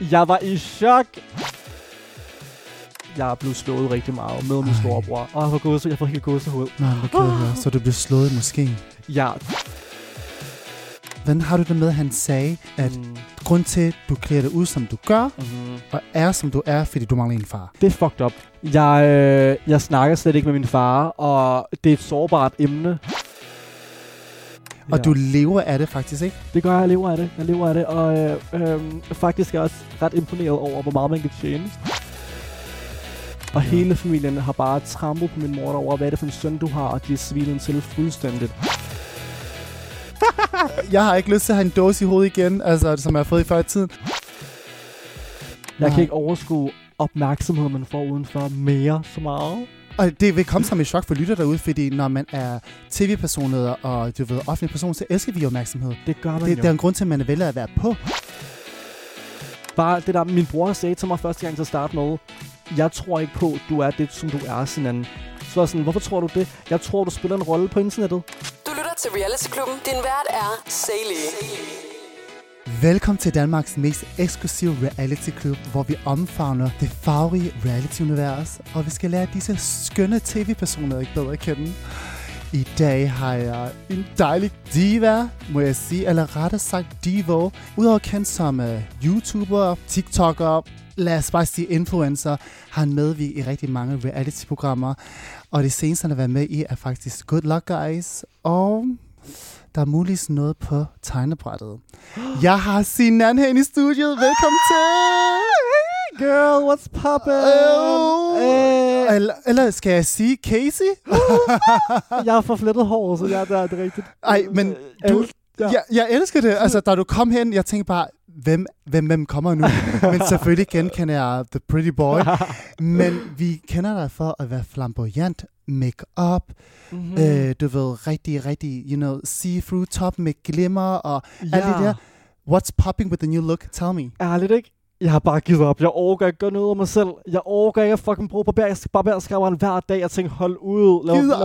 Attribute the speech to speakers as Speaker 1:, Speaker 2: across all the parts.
Speaker 1: Jeg var i chok. Jeg er blevet slået rigtig meget med min
Speaker 2: Ej.
Speaker 1: storebror. Og jeg får gåse, jeg får helt gåsehud.
Speaker 2: Nå, men ked af så du blev slået i moskeen.
Speaker 1: Ja.
Speaker 2: Hvordan har du det med, at han sagde, at
Speaker 1: Mm,
Speaker 2: grund til, at du klæder dig ud, som du gør,
Speaker 1: mm-hmm.
Speaker 2: og er, som du er, fordi du mangler en far?
Speaker 1: Det er fucked up. Jeg, øh, jeg snakker slet ikke med min far, og det er et sårbart emne.
Speaker 2: Og du lever af det faktisk, ikke?
Speaker 1: Det gør jeg, jeg lever af det. Jeg lever af det, og øh, øh, faktisk er jeg også ret imponeret over, hvor meget man kan tjene. Og
Speaker 2: Ja.
Speaker 1: hele familien har bare trampet på min mor over, hvad er det for en søn, du har, og de er svinet til fuldstændigt.
Speaker 2: Jeg har ikke lyst til at have en dåse i hovedet igen, altså, som jeg har fået i før i tiden.
Speaker 1: Jeg
Speaker 2: Nej.
Speaker 1: kan ikke overskue opmærksomheden, man får udenfor mere så meget.
Speaker 2: Og det vil komme som et chok for lytter derude, fordi når man er tv-personer og du ved, offentlig person, så elsker vi opmærksomhed.
Speaker 1: Det gør man
Speaker 2: Det,
Speaker 1: jo.
Speaker 2: det er en grund til, at man vælger at være på.
Speaker 1: Bare det der, min bror sagde til mig første gang til at starte med, jeg tror ikke på, du er det, som du er, sådan Så var jeg sådan, hvorfor tror du det? Jeg tror, du spiller en rolle på internettet.
Speaker 3: Du lytter til Reality Klubben. Din vært er Sally.
Speaker 2: Velkommen til Danmarks mest eksklusive reality club, hvor vi omfavner det farverige reality-univers, og vi skal lære disse skønne tv-personer ikke bedre at kende. I dag har jeg en dejlig diva, må jeg sige, eller rettere sagt divo. Udover kendt som uh, YouTuber, TikToker, lad os bare sige influencer, har han medvirket i rigtig mange reality-programmer. Og det seneste, han har været med i, er faktisk Good Luck Guys, og der er muligvis noget på tegnebrættet. Jeg har Sinan herinde i studiet. Velkommen til!
Speaker 1: Girl, what's poppin'?
Speaker 2: Øh,
Speaker 1: Øh,
Speaker 2: eller, eller skal jeg sige Casey?
Speaker 1: jeg har forflettet hår, så jeg, der er det rigtigt.
Speaker 2: Ej, men
Speaker 1: Øh,
Speaker 2: du-
Speaker 1: ja.
Speaker 2: Jeg, jeg elsker det. Altså, da du kom hen, jeg tænkte bare, hvem, hvem, hvem kommer nu? Men selvfølgelig genkender jeg The Pretty Boy. Men vi kender dig for at være flamboyant, make-up,
Speaker 1: Mhm.
Speaker 2: mm. øh, du ved, rigtig, rigtig, you know, see-through top med glimmer og alt det der. What's popping with the new look? Tell me.
Speaker 1: Ærligt ikke? Jeg har bare givet op. Jeg orker ikke gøre noget af mig selv. Jeg orker ikke at fucking bruge barber. Jeg skal barberskaberen hver dag. Jeg tænker, hold ud. Lad,
Speaker 2: Giv
Speaker 1: lad,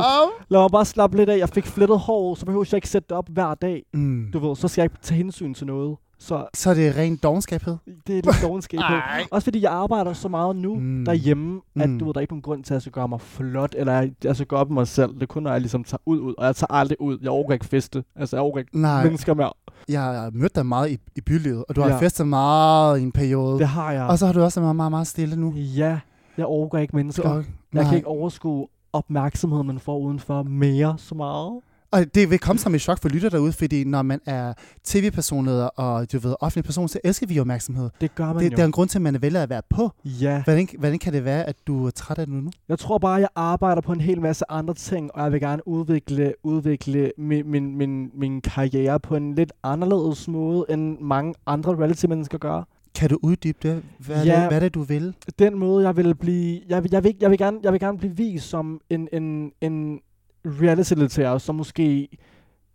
Speaker 1: lad mig bare slappe lidt af. Jeg fik flettet hår, så behøver jeg ikke sætte det op hver dag.
Speaker 2: Mm.
Speaker 1: Du ved, så skal jeg ikke tage hensyn til noget. Så
Speaker 2: Så er det ren dogenskabhed?
Speaker 1: det er lidt dogenskab på.
Speaker 2: Ej.
Speaker 1: Også fordi jeg arbejder så meget nu
Speaker 2: Mm.
Speaker 1: mm. derhjemme, at
Speaker 2: Mm.
Speaker 1: du ved, der er ikke nogen grund til, at jeg gøre mig flot, eller jeg, jeg skal gøre op mig selv. Det er kun, når jeg ligesom tager ud, ud, og jeg tager aldrig ud. Jeg overgår ikke feste. Altså, jeg overgår ikke
Speaker 2: Nej,
Speaker 1: mennesker mere.
Speaker 2: jeg har mødt dig meget i, i bylivet, og du har
Speaker 1: Ja.
Speaker 2: festet meget i en periode.
Speaker 1: Det har jeg.
Speaker 2: Og så har du også været meget, meget stille nu.
Speaker 1: Ja, jeg overgår ikke mennesker. Jeg kan ikke overskue opmærksomheden, man får udenfor mere så meget.
Speaker 2: Og det vil komme som et chok for lytter derude, fordi når man er tv-personer og du ved, offentlig person, så elsker vi opmærksomhed.
Speaker 1: Det gør man
Speaker 2: Det,
Speaker 1: jo.
Speaker 2: det er en grund til, at man vælger at være på.
Speaker 1: Ja,
Speaker 2: Hvordan, hvordan kan det være, at du er træt af det nu?
Speaker 1: jeg tror bare, jeg arbejder på en hel masse andre ting, og jeg vil gerne udvikle, udvikle min, min, min, min karriere på en lidt anderledes måde, end mange andre reality-mennesker gør.
Speaker 2: Kan du uddybe det? Hvad er,
Speaker 1: Ja.
Speaker 2: det, hvad er det, du vil?
Speaker 1: Den måde, jeg vil blive... Jeg, vil- jeg, vil, jeg, vil, gerne, jeg vil gerne blive vist som en, en, en reality-deltager, som måske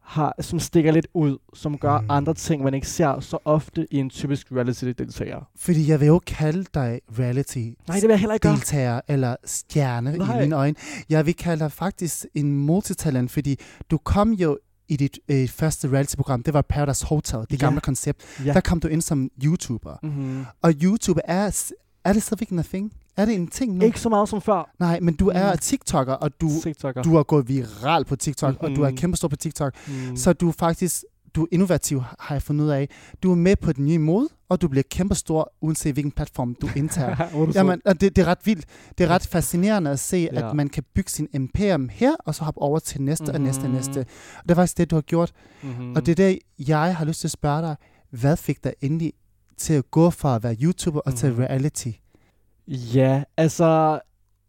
Speaker 1: har, som stikker lidt ud, som gør
Speaker 2: Mm.
Speaker 1: andre ting, man ikke ser så ofte i en typisk reality-deltager.
Speaker 2: Fordi jeg vil jo kalde dig reality
Speaker 1: Nej, det vil jeg heller ikke
Speaker 2: deltager eller stjerne
Speaker 1: Nej.
Speaker 2: i mine øjne. Jeg vil kalde dig faktisk en multitalent, fordi du kom jo i dit øh, første reality-program, det var Paradise Hotel, det
Speaker 1: Ja.
Speaker 2: gamle koncept.
Speaker 1: Ja.
Speaker 2: Der kom du ind som YouTuber.
Speaker 1: Mm-hmm.
Speaker 2: Og YouTube er, er det stadigvæk en thing? Er det en ting nu?
Speaker 1: Ikke så meget som før.
Speaker 2: Nej, men du er
Speaker 1: Mm.
Speaker 2: TikToker, og du,
Speaker 1: TikToker.
Speaker 2: du har gået viral på TikTok, mm-hmm. og du er
Speaker 1: Mhm.
Speaker 2: kæmpe stor på TikTok.
Speaker 1: mm.
Speaker 2: Så du er faktisk du er innovativ, har jeg fundet ud af. Du er med på den nye mode, og du bliver kæmpe stor, uanset hvilken platform du indtager.
Speaker 1: Er
Speaker 2: Jamen, og det, det er ret vildt. Det er ret fascinerende at se,
Speaker 1: Ja.
Speaker 2: at man kan bygge sin imperium her, og så hoppe over til næste og næste og
Speaker 1: Mhm.
Speaker 2: næste. Og det er faktisk det, du har gjort.
Speaker 1: mm-hmm.
Speaker 2: Og det er det, jeg har lyst til at spørge dig. Hvad fik dig endelig til at gå fra at være YouTuber og til
Speaker 1: Mhm.
Speaker 2: reality?
Speaker 1: Ja, altså...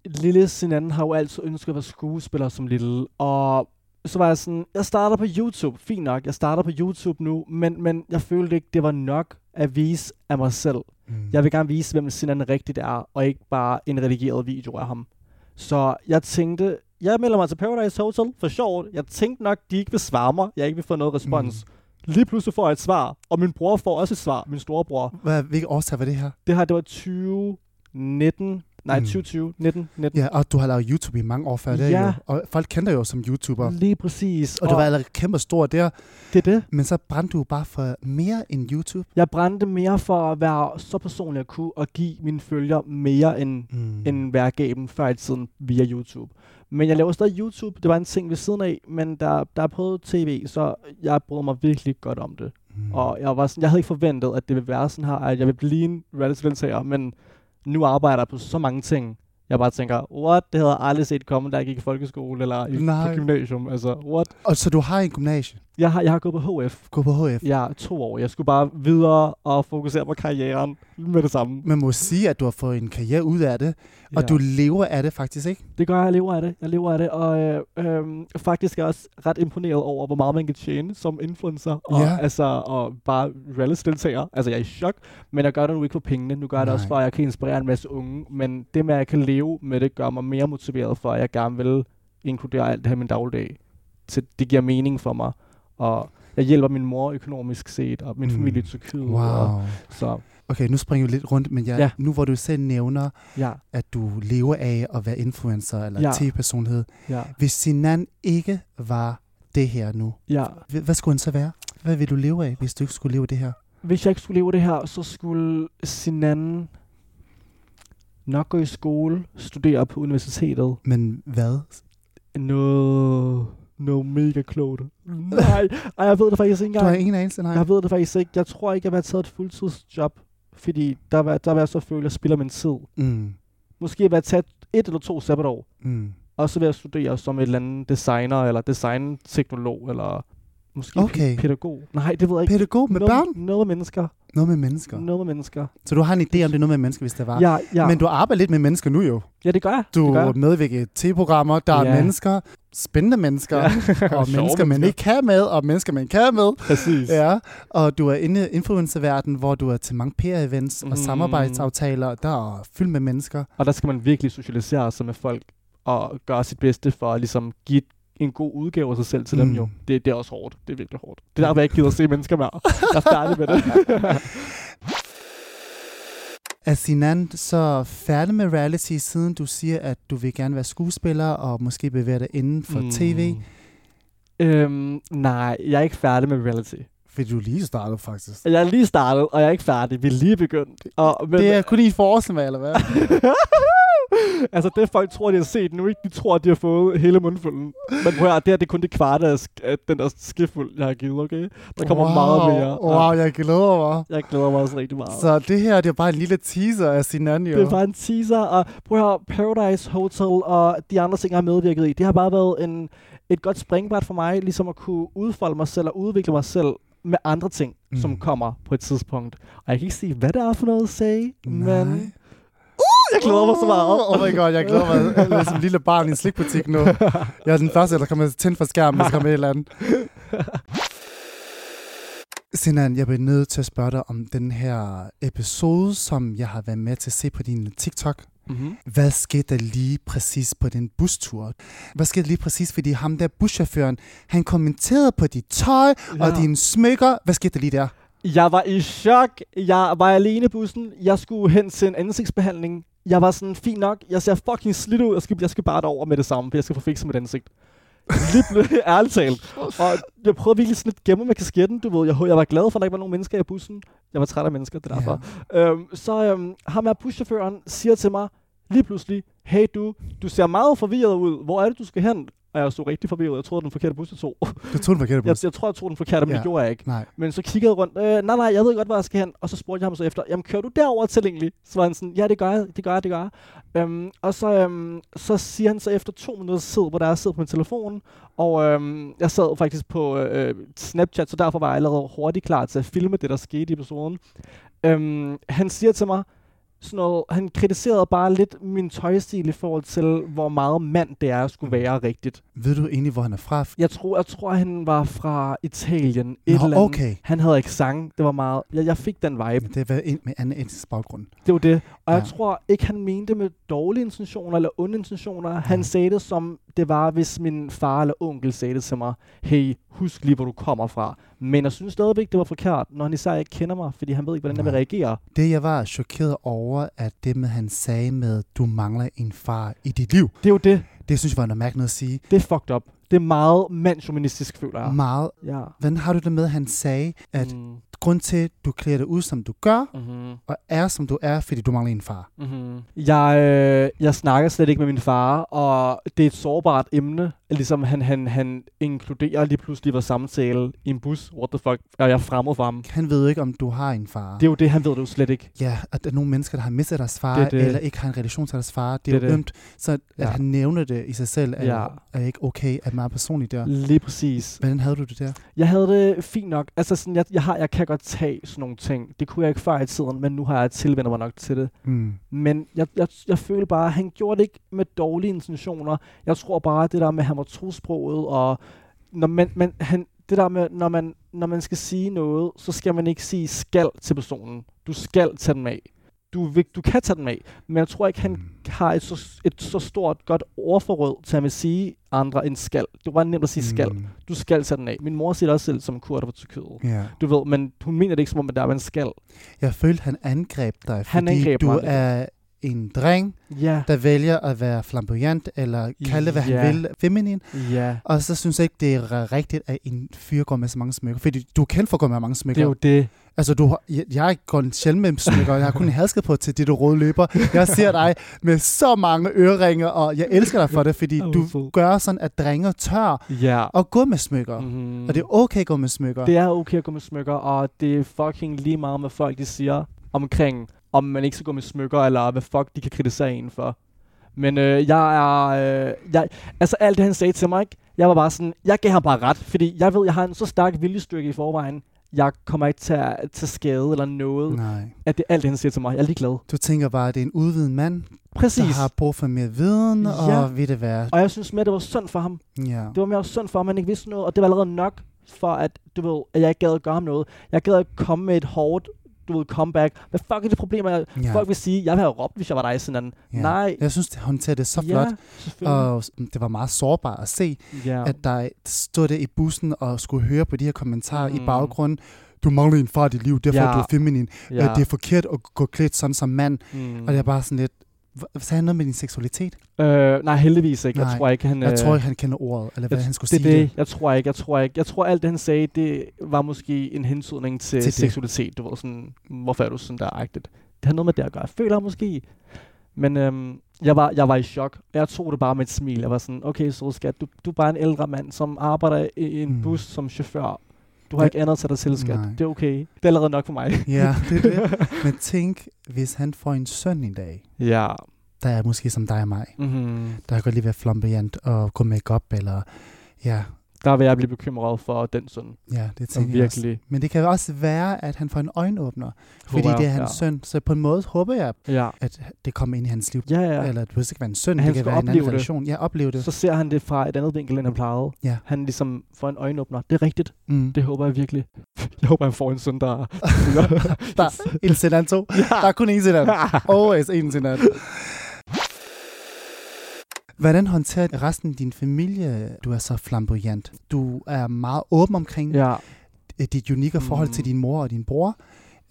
Speaker 1: Lille Sinan har jo altid ønsket at være skuespiller som lille, og så var jeg sådan, jeg starter på YouTube, fint nok, jeg starter på YouTube nu, men, men jeg følte ikke, det var nok at vise af mig selv.
Speaker 2: Mm.
Speaker 1: Jeg vil gerne vise, hvem Sinan rigtigt er, og ikke bare en redigeret video af ham. Så jeg tænkte, jeg melder mig til Paradise Hotel for sjovt. Jeg tænkte nok, de ikke vil svare mig. Jeg ikke vil få noget respons. Mm. Lige pludselig får jeg et svar, og min bror får også et svar, min storebror.
Speaker 2: Hvad, hvilke årsag var det her?
Speaker 1: Det her, det var 2019, Nej,
Speaker 2: Mm.
Speaker 1: 2020, 19, 19.
Speaker 2: Ja, og du har lavet YouTube i mange år før det
Speaker 1: Ja.
Speaker 2: jo. Og folk kender jo som YouTuber.
Speaker 1: Lige præcis.
Speaker 2: Og du var allerede kæmpe stor der,
Speaker 1: det er det.
Speaker 2: men så brændte du bare for mere end YouTube.
Speaker 1: Jeg brændte mere for at være så personlig jeg kunne, og give mine følgere mere end,
Speaker 2: Mm.
Speaker 1: end hvad jeg gav dem før i tiden via YouTube. Men jeg laver stadig YouTube. Det var en ting ved siden af, men der, der er på tv, så jeg brød mig virkelig godt om det.
Speaker 2: Mm.
Speaker 1: Og jeg, var sådan, jeg havde ikke forventet, at det ville være sådan her, at jeg vil blive en reality-deltager, men nu arbejder jeg på så mange ting. Jeg bare tænker, what? Det havde jeg aldrig set komme, da jeg gik i folkeskole eller i
Speaker 2: Nej.
Speaker 1: gymnasium. Altså, what?
Speaker 2: Og så du har en gymnasie.
Speaker 1: Jeg har, jeg har gået på HF.
Speaker 2: Gå på HF.
Speaker 1: Ja, to år. Jeg skulle bare videre og fokusere på karrieren med det samme.
Speaker 2: Man må sige, at du har fået en karriere ud af det, og
Speaker 1: Ja.
Speaker 2: du lever af det faktisk, ikke?
Speaker 1: Det gør jeg, jeg lever af det. Jeg lever af det, og øh, øh, faktisk er jeg også ret imponeret over, hvor meget man kan tjene som influencer, og,
Speaker 2: Ja.
Speaker 1: altså, og bare reality-deltager. Altså, jeg er i chok, men jeg gør det nu ikke for pengene. Nu gør jeg det også
Speaker 2: Nej.
Speaker 1: for, at jeg kan inspirere en masse unge, men det med, at jeg kan leve med det, gør mig mere motiveret for, at jeg gerne vil inkludere alt det her i min dagligdag. Så det giver mening for mig, og jeg hjælper min mor økonomisk set, og min
Speaker 2: Mm.
Speaker 1: familie i Tyrkiet. Og,
Speaker 2: Wow.
Speaker 1: så
Speaker 2: Okay, nu springer vi lidt rundt, men jeg,
Speaker 1: Ja.
Speaker 2: nu hvor du selv nævner,
Speaker 1: ja,
Speaker 2: at du lever af at være influencer eller
Speaker 1: Ja.
Speaker 2: tv-personlighed.
Speaker 1: ja,
Speaker 2: Hvis Sinan ikke var det her nu,
Speaker 1: ja.
Speaker 2: Hvad skulle han så være? Hvad vil du leve af, hvis du ikke skulle leve det her?
Speaker 1: Hvis jeg ikke skulle leve det her, så skulle Sinan nok gå i skole, studere på universitetet.
Speaker 2: Men hvad?
Speaker 1: Noget, noget mega klogt. Nej, ej, jeg ved det faktisk ikke
Speaker 2: Du har
Speaker 1: engang.
Speaker 2: ingen anelse, nej.
Speaker 1: Jeg ved det faktisk ikke. Jeg tror ikke, jeg vil have taget et fuldtidsjob, fordi der vil, der vil jeg så føle, at jeg spiller min tid.
Speaker 2: Mm.
Speaker 1: Måske vil jeg tage et eller to sabbatår,
Speaker 2: Mm.
Speaker 1: og så vil jeg studere som et eller andet designer, eller designteknolog, eller måske
Speaker 2: Okay.
Speaker 1: pæ- pædagog. Nej, det ved jeg ikke.
Speaker 2: Pædagog med
Speaker 1: noget,
Speaker 2: børn?
Speaker 1: Noget med mennesker.
Speaker 2: Noget med mennesker.
Speaker 1: Noget med mennesker.
Speaker 2: Så du har en idé om det er noget med mennesker, hvis det var?
Speaker 1: Ja, ja.
Speaker 2: Men du arbejder lidt med mennesker nu jo.
Speaker 1: ja, det gør jeg.
Speaker 2: Du
Speaker 1: det gør jeg.
Speaker 2: medvirker i tv-programmer, der er
Speaker 1: Ja.
Speaker 2: mennesker, spændende mennesker,
Speaker 1: Ja.
Speaker 2: og mennesker, man ikke kan med, og mennesker, man kan med.
Speaker 1: Præcis.
Speaker 2: Ja, og du er inde i influencerverden, hvor du er til mange PR-events og
Speaker 1: Mm.
Speaker 2: samarbejdsaftaler, der er fyldt med mennesker.
Speaker 1: Og der skal man virkelig socialisere sig med folk, og gøre sit bedste for at ligesom give en god udgave af sig selv til mm. dem
Speaker 2: Mm.
Speaker 1: jo. Det, det er også hårdt. Det er virkelig hårdt. Det er derfor, jeg ikke gider at se mennesker mere. Jeg er med det.
Speaker 2: Er Sinan så færdig med reality, siden du siger, at du vil gerne være skuespiller og måske bevæge dig inden for mm. tv?
Speaker 1: Øhm, nej, jeg er ikke færdig med reality.
Speaker 2: Fordi du lige startede faktisk.
Speaker 1: Jeg er lige startet, og jeg er ikke færdig. Vi er lige begyndt. Og, men,
Speaker 2: Det er kun i forestille eller hvad?
Speaker 1: altså det folk tror, de har set nu, ikke? De tror, at de har fået hele mundfulden. Men prøv at det her det er kun det kvarte af den der skifuld, jeg har givet, okay? Der kommer
Speaker 2: wow,
Speaker 1: meget mere.
Speaker 2: Wow, jeg glæder mig.
Speaker 1: Jeg glæder mig også rigtig meget.
Speaker 2: Så det her, det er bare en lille teaser af Sinan jo.
Speaker 1: Det er bare en teaser, og prøv at Paradise Hotel og de andre ting, jeg har medvirket i, det har bare været en, et godt springbræt for mig, ligesom at kunne udfolde mig selv og udvikle mig selv med andre ting, mm. som
Speaker 2: Mm.
Speaker 1: kommer på et tidspunkt. Og jeg kan ikke sige, hvad det er for noget at sige,
Speaker 2: Nej.
Speaker 1: men uh, jeg glæder mig så meget.
Speaker 2: Oh my god, jeg glæder mig Jeg er som en lille barn i en slikbutik nu. Jeg er den første, der kommer tænde for skærmen, hvis der kommer et eller andet. Sinan, jeg bliver nødt til at spørge dig om den her episode, som jeg har været med til at se på din TikTok.
Speaker 1: Mm-hmm.
Speaker 2: Hvad skete der lige præcis på den bustur? Hvad skete der lige præcis, fordi ham der buschaufføren, han kommenterede på dit tøj ja. og dine smykker. Hvad skete der lige der?
Speaker 1: Jeg var i chok. Jeg var alene i bussen. Jeg skulle hen til en ansigtsbehandling. Jeg var sådan, fint nok. Jeg ser fucking slidt ud. Jeg skal, jeg skal bare derover med det samme, for jeg skal få fikset mit ansigt. Lidt ærligt talt. Og jeg prøvede virkelig sådan lidt gemme med kasketten, du ved. Jeg, jeg var glad for, at der ikke var nogen mennesker i bussen. Jeg var træt af mennesker, det er derfor. Ja. Øhm, så øhm, ham her buschaufføren siger til mig lige pludselig, hey du, du ser meget forvirret ud. Hvor er det, du skal hen? Og jeg så rigtig forvirret. Jeg troede, den forkerte bus, jeg tog.
Speaker 2: Du tog den forkerte
Speaker 1: jeg,
Speaker 2: bus.
Speaker 1: jeg tror, jeg tog den forkerte, men
Speaker 2: Ja.
Speaker 1: det gjorde jeg ikke.
Speaker 2: Nej.
Speaker 1: Men så kiggede jeg rundt. Øh, nej, nej, jeg ved godt, hvor jeg skal hen. Og så spurgte jeg ham så efter, jamen kører du derover tilgængelig? Så var han sådan, ja, det gør jeg, det gør jeg, det gør jeg. Øhm, og så, øhm, så siger han så efter to minutter tid, hvor der er sidder på min telefon, og øhm, jeg sad faktisk på øh, Snapchat, så derfor var jeg allerede hurtigt klar til at filme det, der skete i episoden. Øhm, han siger til mig, sådan noget, han kritiserede bare lidt min tøjstil i forhold til, hvor meget mand det er, skulle være rigtigt.
Speaker 2: Ved du egentlig, hvor han er fra?
Speaker 1: Jeg tror, jeg tror han var fra Italien. Et
Speaker 2: Nå,
Speaker 1: eller andet.
Speaker 2: okay.
Speaker 1: Han havde accent. Det var meget... Jeg, jeg fik den vibe.
Speaker 2: Men det var en med anden etnisk baggrund.
Speaker 1: Det var det. Og
Speaker 2: Ja.
Speaker 1: jeg tror ikke, han mente med dårlige intentioner eller onde intentioner. Han
Speaker 2: Ja.
Speaker 1: sagde det som det var, hvis min far eller onkel sagde det til mig. Hey, husk lige, hvor du kommer fra. Men jeg synes stadigvæk, det var forkert, når han især ikke kender mig, fordi han ved ikke, hvordan jeg vil
Speaker 2: Nej.
Speaker 1: reagere.
Speaker 2: Det, jeg var chokeret over, at det med, han sagde med, du mangler en far i dit liv,
Speaker 1: Det er jo det.
Speaker 2: det synes jeg var noget mærkeligt at sige.
Speaker 1: Det er fucked up. Det er meget mandshumanistisk, føler jeg.
Speaker 2: Meget.
Speaker 1: Ja.
Speaker 2: Hvordan har du det med, at han sagde, at
Speaker 1: Mm.
Speaker 2: grund til, at du klæder dig ud, som du gør,
Speaker 1: Mm-hmm.
Speaker 2: og er, som du er, fordi du mangler en far?
Speaker 1: Mm-hmm. Jeg, øh, jeg snakker slet ikke med min far, og det er et sårbart emne. Ligesom han, han, han inkluderer lige pludselig vores samtale i en bus. What the fuck? Er jeg fremmed for ham?
Speaker 2: Han ved ikke, om du har en far.
Speaker 1: Det er jo det, han ved det jo slet ikke.
Speaker 2: Ja, at der er nogle mennesker, der har mistet deres far,
Speaker 1: Det er det.
Speaker 2: eller ikke har en relation til deres far. Det er
Speaker 1: Det er
Speaker 2: jo
Speaker 1: det.
Speaker 2: ømt. Så at
Speaker 1: Ja.
Speaker 2: han nævner det i sig selv, er,
Speaker 1: ja.
Speaker 2: er ikke okay, at meget personligt der.
Speaker 1: Lige præcis.
Speaker 2: Hvordan havde du det der?
Speaker 1: Jeg havde det fint nok. Altså sådan, jeg, jeg, har, jeg kan godt tage sådan nogle ting. Det kunne jeg ikke før i tiden, men nu har jeg tilvendt mig nok til det.
Speaker 2: Mm.
Speaker 1: Men jeg, jeg, jeg føler bare, at han gjorde det ikke med dårlige intentioner. Jeg tror bare, at det der med, at han var tosproget, og når man, man, han, det der med, når man, når man skal sige noget, så skal man ikke sige skal til personen. Du skal tage den af. Du, vil- du kan tage den af, men jeg tror ikke, han
Speaker 2: Mm.
Speaker 1: har et så, et så stort, godt ordforråd til at vil sige andre end skal. Det var nemt at sige skal.
Speaker 2: Mm.
Speaker 1: Du skal tage den af. Min mor siger det også selv som kurder på Tyrkiet.
Speaker 2: Ja.
Speaker 1: Du ved, men hun mener det ikke som om, at der er, man skal.
Speaker 2: Jeg følte, han angreb dig,
Speaker 1: Han
Speaker 2: fordi
Speaker 1: angreb
Speaker 2: du
Speaker 1: mig.
Speaker 2: er en dreng,
Speaker 1: Ja,
Speaker 2: der vælger at være flamboyant, eller kalde det, hvad
Speaker 1: Ja.
Speaker 2: han vil, feminin.
Speaker 1: ja.
Speaker 2: Og så synes jeg ikke, det er rigtigt, at en fyr går med så mange smykker. Fordi du for at gå med mange
Speaker 1: Det
Speaker 2: smykker.
Speaker 1: er jo det.
Speaker 2: Altså, du har, jeg, jeg går sjældent med smykker, jeg har kun en halskede på til det, du røde løber. Jeg ser dig med så mange øreringe, og jeg elsker dig for det, fordi du gør sådan, at drenge tør
Speaker 1: Ja.
Speaker 2: at gå med smykker.
Speaker 1: Mm-hmm.
Speaker 2: Og det er okay at gå med smykker.
Speaker 1: det er okay at gå med smykker, og det er fucking lige meget med folk, de siger omkring, om man ikke skal gå med smykker, eller hvad fuck de kan kritisere en for. Men øh, jeg er... Øh, jeg, altså alt det, han sagde til mig, ikke? jeg var bare sådan, jeg gav ham bare ret, fordi jeg ved, jeg har en så stærk viljestyrke i forvejen. Jeg kommer ikke til at til skade eller noget,
Speaker 2: Nej.
Speaker 1: at det alt det, han siger til mig. Jeg er ligeglad.
Speaker 2: Du tænker bare, at det er en udvidet mand,
Speaker 1: Præcis.
Speaker 2: der har brug for mere viden,
Speaker 1: Ja.
Speaker 2: og ved det hvad.
Speaker 1: Og jeg synes mere, det var synd for ham.
Speaker 2: Ja.
Speaker 1: Det var mere synd for, at man ikke vidste noget, og det var allerede nok for, at, du ved, at jeg ikke gad at gøre ham noget. Jeg gad ikke komme med et hårdt, du ved, comeback. Hvad fuck er det problem? At
Speaker 2: Ja.
Speaker 1: Folk vil sige, jeg ville have råbt, hvis jeg var dig sådan en.
Speaker 2: Ja.
Speaker 1: Nej.
Speaker 2: Jeg synes, det håndterede det så
Speaker 1: ja,
Speaker 2: flot.
Speaker 1: selvfølgelig.
Speaker 2: Og det var meget sårbart at se,
Speaker 1: ja.
Speaker 2: at der stod der i bussen og skulle høre på de her kommentarer mm. i
Speaker 1: Mm.
Speaker 2: baggrunden. Du mangler en far i dit liv, derfor
Speaker 1: Ja.
Speaker 2: er du feminin. Ja.
Speaker 1: ja.
Speaker 2: Det er forkert at gå klædt sådan som mand.
Speaker 1: mm.
Speaker 2: Og det er bare sådan lidt... Sagde han noget med din seksualitet?
Speaker 1: øh, nej, heldigvis ikke. Jeg
Speaker 2: Nej.
Speaker 1: tror ikke, han...
Speaker 2: Jeg
Speaker 1: øh,
Speaker 2: tror ikke, han kender ordet, eller hvad
Speaker 1: jeg,
Speaker 2: han skulle
Speaker 1: det,
Speaker 2: sige
Speaker 1: det. Jeg tror ikke, jeg tror ikke. Jeg tror, alt det, han sagde, det var måske en hensydning til,
Speaker 2: Til
Speaker 1: til
Speaker 2: det.
Speaker 1: seksualitet. Du ved, sådan, hvorfor er du sådan der agtigt? Det har noget med det at gøre. Jeg føler måske. Men øhm, jeg, var, jeg var i chok. Jeg tog det bare med et smil. Jeg var sådan, okay, så skat, du, du er bare en ældre mand, som arbejder i en
Speaker 2: mm.
Speaker 1: bus som chauffør. Du har
Speaker 2: Det-
Speaker 1: ikke andet til dig til, skat.
Speaker 2: Nej.
Speaker 1: Det er okay. Det er allerede nok for mig.
Speaker 2: Ja, det er det. Men tænk, hvis han får en søn en dag,
Speaker 1: ja.
Speaker 2: der er måske som dig og mig,
Speaker 1: Mm-hmm.
Speaker 2: der kan godt lige være flamboyant og gå make-up, eller ja,
Speaker 1: Der vil jeg blive bekymret for den sådan.
Speaker 2: ja, det tænker jeg også.
Speaker 1: virkelig.
Speaker 2: Men det kan også være, at han får en øjenåbner, fordi
Speaker 1: Håber
Speaker 2: det er hans
Speaker 1: ja.
Speaker 2: søn. Så på en måde håber jeg,
Speaker 1: Ja.
Speaker 2: at det kommer ind i hans liv.
Speaker 1: Ja,
Speaker 2: Ja.
Speaker 1: ja.
Speaker 2: Eller det behøver ikke være en søn,
Speaker 1: Han
Speaker 2: det kan være en anden
Speaker 1: det.
Speaker 2: relation. Ja, opleve det.
Speaker 1: Så ser han det fra et andet vinkel, end han plejede.
Speaker 2: Ja.
Speaker 1: Han ligesom får en øjenåbner. Det er rigtigt.
Speaker 2: Mm.
Speaker 1: Det håber jeg virkelig. Jeg håber, han får en søn, der...
Speaker 2: Der er en sedan to. Der er kun en sedan. Always en sedan. Hvordan håndterer resten af din familie, du er så flamboyant? Du er meget åben omkring
Speaker 1: ja.
Speaker 2: ja. dit unikke forhold
Speaker 1: Mm.
Speaker 2: til din mor og din bror,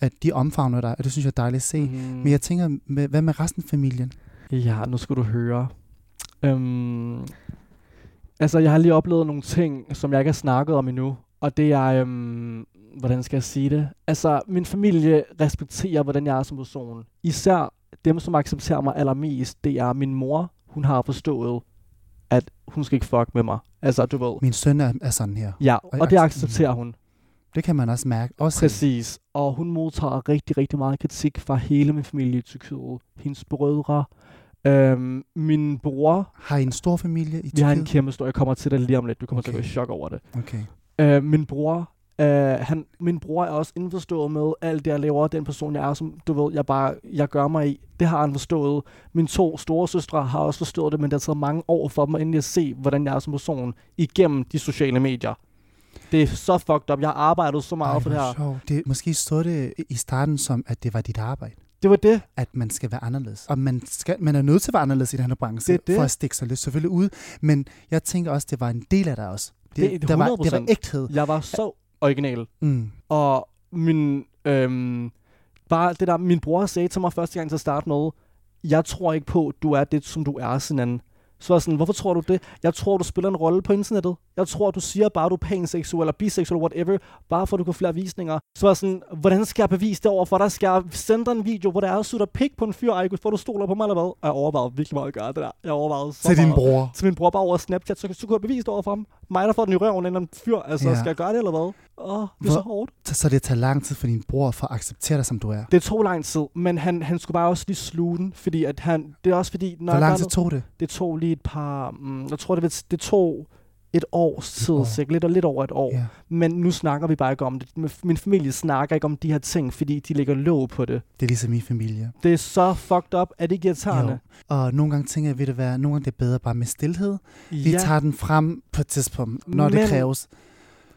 Speaker 2: at de omfavner dig, og det synes jeg er dejligt at se. Mm. Men jeg tænker, med, hvad med resten af familien?
Speaker 1: Ja, nu skal du høre. Øhm, altså, jeg har lige oplevet nogle ting, som jeg ikke har snakket om endnu. Og det er, øhm, hvordan skal jeg sige det? Altså, min familie respekterer, hvordan jeg er som person. Især dem, som accepterer mig allermest, det er min mor. Hun har forstået, at hun skal ikke fuck med mig. Altså, du ved.
Speaker 2: Min søn er, er sådan her.
Speaker 1: Ja,
Speaker 2: Og
Speaker 1: og det
Speaker 2: accept-
Speaker 1: accepterer hun.
Speaker 2: Det kan man også mærke. Også
Speaker 1: Præcis. Og hun modtager rigtig, rigtig meget kritik fra hele min familie i Tyrkiet. Hendes brødre, øhm, min bror.
Speaker 2: Har I en stor familie i
Speaker 1: Vi har en
Speaker 2: Tyrkiet?
Speaker 1: kæmpe stor, jeg kommer til det lige om lidt. Du kommer okay. til at gå i chok over det.
Speaker 2: Okay.
Speaker 1: Øh, min bror, øh, han, min bror er også indforstået med alt det, jeg laver, den person, jeg er, som du ved, jeg bare, jeg gør mig i. Det har han forstået. Mine to store søstre har også forstået det, men det har taget mange år for dem at endelig at se, hvordan jeg er som person igennem de sociale medier. Det er så fucked up. Jeg har arbejdet så meget
Speaker 2: Ej,
Speaker 1: for det her.
Speaker 2: sjovt. Det, måske stod det i starten som, at det var dit arbejde.
Speaker 1: Det var det.
Speaker 2: At man skal være anderledes. Og man, skal, man er nødt til at være anderledes i den her branche,
Speaker 1: Det det.
Speaker 2: for at stikke sig lidt selvfølgelig ud. Men jeg tænker også, det var en del af dig også.
Speaker 1: Det er
Speaker 2: der var, det var
Speaker 1: 100%.
Speaker 2: ægthed.
Speaker 1: Jeg var så original.
Speaker 2: Mm.
Speaker 1: Og min, øhm, bare det der, min bror sagde til mig første gang til at starte med, jeg tror ikke på, du er det, som du er, sådan så var sådan, hvorfor tror du det? Jeg tror, du spiller en rolle på internettet. Jeg tror, du siger bare, du er panseksuel eller biseksuel whatever, bare for at du kan flere visninger. Så var sådan, hvordan skal jeg bevise det over for dig? Skal jeg sende en video, hvor der er sutter pik på en fyr, ej, for du stoler på mig eller hvad? Og jeg overvejede virkelig meget at gøre det der. Jeg overvejede så
Speaker 2: Til din
Speaker 1: meget.
Speaker 2: bror.
Speaker 1: Til min bror bare over Snapchat, så, så kunne jeg bevise det over for ham. Mig, der får den i røven en fyr. Altså,
Speaker 2: Ja.
Speaker 1: skal jeg gøre det eller hvad? Åh, det er så
Speaker 2: Hvor-
Speaker 1: hårdt.
Speaker 2: Så, så det tager lang tid for din bror for at acceptere dig, som du er.
Speaker 1: Det tog lang tid, men han, han skulle bare også lige sluge den, fordi at han, det er også fordi, når
Speaker 2: Hvor lang tid tog det?
Speaker 1: det tog lige et par, mm, jeg tror det, det tog et års tid,
Speaker 2: år.
Speaker 1: sikkert lidt, og lidt over et år.
Speaker 2: Ja.
Speaker 1: Men nu snakker vi bare ikke om det. Min- familie snakker ikke om de her ting, fordi de lægger låg på det.
Speaker 2: Det er ligesom min familie.
Speaker 1: Det er så fucked up, at det ikke irriterende.
Speaker 2: Jo. Og nogle gange tænker jeg, ved det være, nogle gange det er bedre bare med stillhed. Vi
Speaker 1: Ja,
Speaker 2: tager den frem på et tidspunkt, når
Speaker 1: Men-
Speaker 2: det kræves.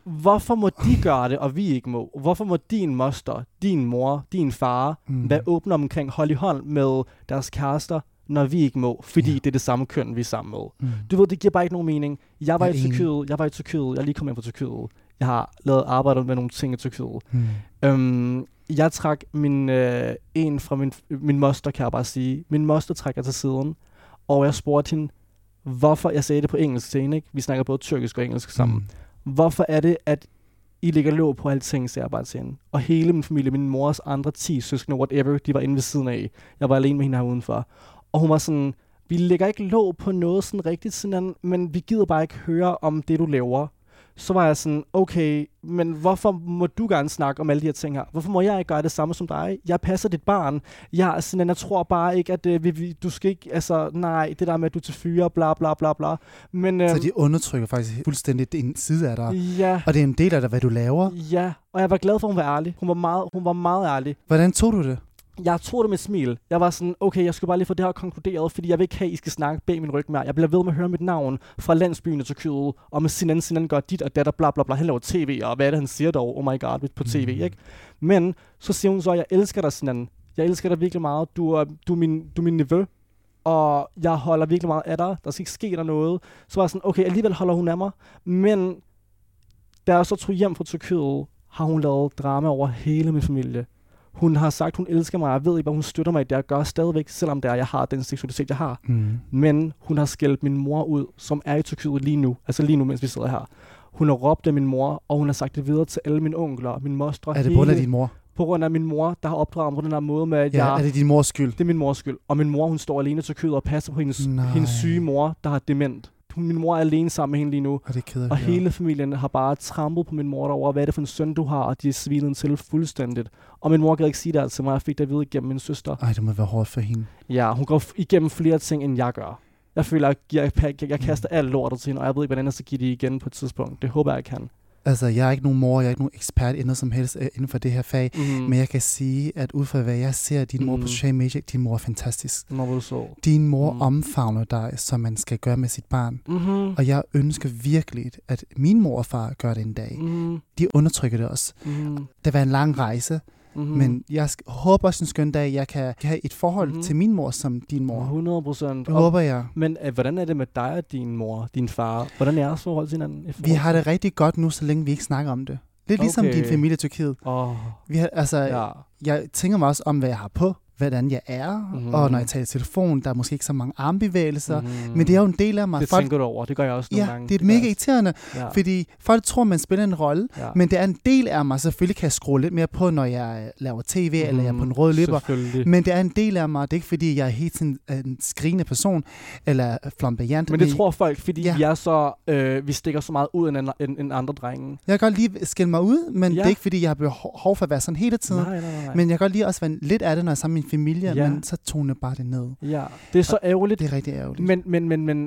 Speaker 1: hvorfor må de gøre det, og vi ikke må? Hvorfor må din moster, din mor, din far
Speaker 2: Mm.
Speaker 1: være åbne omkring hold i hånd med deres kærester, når vi ikke må, fordi
Speaker 2: Ja.
Speaker 1: det er det samme køn, vi er sammen med?
Speaker 2: Mm.
Speaker 1: Du ved, det giver bare ikke nogen mening. Jeg var
Speaker 2: Jeg
Speaker 1: i. Tyrkiet, jeg var i Tyrkiet, jeg er lige kommet hjem fra Tyrkiet. Jeg har lavet arbejdet med nogle ting i Tyrkiet.
Speaker 2: Mm.
Speaker 1: Øhm, jeg trak min, øh, en fra min, min moster, kan jeg bare sige. Min moster trækker til siden, og jeg spurgte hende, hvorfor, jeg sagde det på engelsk til hende, ikke? vi snakker både tyrkisk og engelsk sammen.
Speaker 2: Mm.
Speaker 1: Hvorfor er det, at I ligger låg på alting, sagde jeg bare til hende. Og hele min familie, min mors andre 10 søskende, whatever, de var inde ved siden af. Jeg var alene med hende her udenfor. Og hun var sådan, vi lægger ikke låg på noget sådan rigtigt, sådan, men vi gider bare ikke høre om det, du laver. Så var jeg sådan, okay, men hvorfor må du gerne snakke om alle de her ting her? Hvorfor må jeg ikke gøre det samme som dig? Jeg passer dit barn. Jeg, sådan, jeg tror bare ikke, at øh, vi, vi, du skal ikke, altså nej, det der med, at du er til fyre, bla bla bla bla. Men, øh,
Speaker 2: Så de undertrykker faktisk fuldstændig en side af dig.
Speaker 1: ja,
Speaker 2: Og det er en del af dig, hvad du laver.
Speaker 1: Ja, og jeg var glad for, at hun var ærlig. Hun var meget, hun var meget ærlig.
Speaker 2: Hvordan tog du det?
Speaker 1: Jeg tog det med et smil. Jeg var sådan, okay, jeg skal bare lige få det her konkluderet, fordi jeg vil ikke have, at I skal snakke bag min ryg mere. Jeg bliver ved med at høre mit navn fra landsbyen i Tyrkiet, og med Sinan Sinan gør dit og datter, bla bla bla. Han laver tv, og hvad er det, han siger dog? Oh my god, på tv,
Speaker 2: Mm.
Speaker 1: ikke? Men så siger hun så, jeg elsker dig, Sinan. Jeg elsker dig virkelig meget. Du er, du er, min, du er min nevø, og jeg holder virkelig meget af dig. Der skal ikke ske der noget. Så var jeg sådan, okay, alligevel holder hun af mig. Men da jeg så tog hjem fra Tyrkiet, har hun lavet drama over hele min familie. Hun har sagt, hun elsker mig, jeg ved ikke, hvad hun støtter mig i det, jeg gør stadigvæk, selvom det er, jeg har den seksualitet, jeg har.
Speaker 2: Mm.
Speaker 1: Men hun har skældt min mor ud, som er i Tyrkiet lige nu, altså lige nu, mens vi sidder her. Hun har råbt af min mor, og hun har sagt det videre til alle mine onkler og mine mostre.
Speaker 2: Er det på grund af din mor?
Speaker 1: På grund af min mor, der har opdraget mig på den her måde med, at
Speaker 2: Ja,
Speaker 1: jeg...
Speaker 2: er det din mors skyld?
Speaker 1: Det er min mors skyld. Og min mor, hun står alene i Tyrkiet og passer på hendes,
Speaker 2: Nej.
Speaker 1: hendes syge mor, der har dement. Hun- Min mor er alene sammen med hende lige nu.
Speaker 2: Og det er ked af
Speaker 1: Og
Speaker 2: høre.
Speaker 1: hele familien har bare trampet på min mor derovre, hvad er det for en søn, du har, og de er svinet hende til fuldstændigt. Og min mor gad ikke sige det til mig, jeg fik det at vide igennem min søster.
Speaker 2: Ej, det må være hårdt for hende.
Speaker 1: Ja, hun går igennem flere ting, end jeg gør. Jeg føler, at jeg, jeg, jeg, jeg kaster alt lortet til hende, og jeg ved ikke, hvordan jeg skal give det igen på et tidspunkt. Det håber jeg, jeg kan.
Speaker 2: Altså, jeg er ikke nogen mor, jeg er ikke nogen ekspert i noget som helst øh, inden for det her fag.
Speaker 1: Mm.
Speaker 2: Men jeg kan sige, at ud fra hvad jeg ser din mor
Speaker 1: Mhm.
Speaker 2: på sociale medier, din mor er fantastisk.
Speaker 1: Nå, så.
Speaker 2: Din mor
Speaker 1: Mhm.
Speaker 2: omfavner dig, som man skal gøre med sit barn.
Speaker 1: Mm-hmm.
Speaker 2: Og jeg ønsker virkelig, at min mor og far gør det en dag.
Speaker 1: Mm-hmm.
Speaker 2: De undertrykker det også.
Speaker 1: Mm-hmm.
Speaker 2: Det var en lang rejse,
Speaker 1: Mm-hmm.
Speaker 2: men jeg håber også en skøn dag, jeg kan, kan have et forhold
Speaker 1: Mhm.
Speaker 2: til min mor som din mor.
Speaker 1: 100 procent.
Speaker 2: Det håber jeg.
Speaker 1: Men øh, hvordan er det med dig og din mor, din far? Hvordan er jeres forhold til hinanden?
Speaker 2: Vi har det rigtig godt nu, så længe vi ikke snakker om det. Lidt ligesom
Speaker 1: Okay.
Speaker 2: din familie i Tyrkiet.
Speaker 1: Åh,
Speaker 2: Vi har, altså,
Speaker 1: ja.
Speaker 2: jeg tænker mig også om, hvad jeg har på, hvordan jeg er, mm-hmm. og når jeg taler i telefon, der er måske ikke så mange armbevægelser, mm-hmm. men det er jo en del af mig.
Speaker 1: Det
Speaker 2: folk,
Speaker 1: tænker du over, det gør jeg også nogle
Speaker 2: ja,
Speaker 1: gange.
Speaker 2: det er
Speaker 1: gør
Speaker 2: mega
Speaker 1: jeg
Speaker 2: irriterende,
Speaker 1: ja.
Speaker 2: fordi folk tror, man spiller en rolle,
Speaker 1: ja.
Speaker 2: men det er en del af mig. Selvfølgelig kan jeg skrue lidt mere på, når jeg øh, laver tv, mm-hmm. eller jeg er på en rød løber. Men det er en del af mig. Det er ikke, fordi jeg er helt sådan en skrigende person, eller flamboyant.
Speaker 1: Men det tror folk, fordi
Speaker 2: Ja.
Speaker 1: er så, øh, vi stikker så meget ud end, end, end andre drenge.
Speaker 2: Jeg kan godt lige skille mig ud, men ja. det er ikke, fordi jeg har behov for at være sådan hele tiden.
Speaker 1: Nej, nej, nej. nej.
Speaker 2: Men jeg kan godt lige også være lidt af det, når jeg er sammen med familie,
Speaker 1: Ja.
Speaker 2: men så toner bare det ned.
Speaker 1: ja, det er så ærgerligt.
Speaker 2: Det er rigtig ærgerligt.
Speaker 1: Men, men, men, men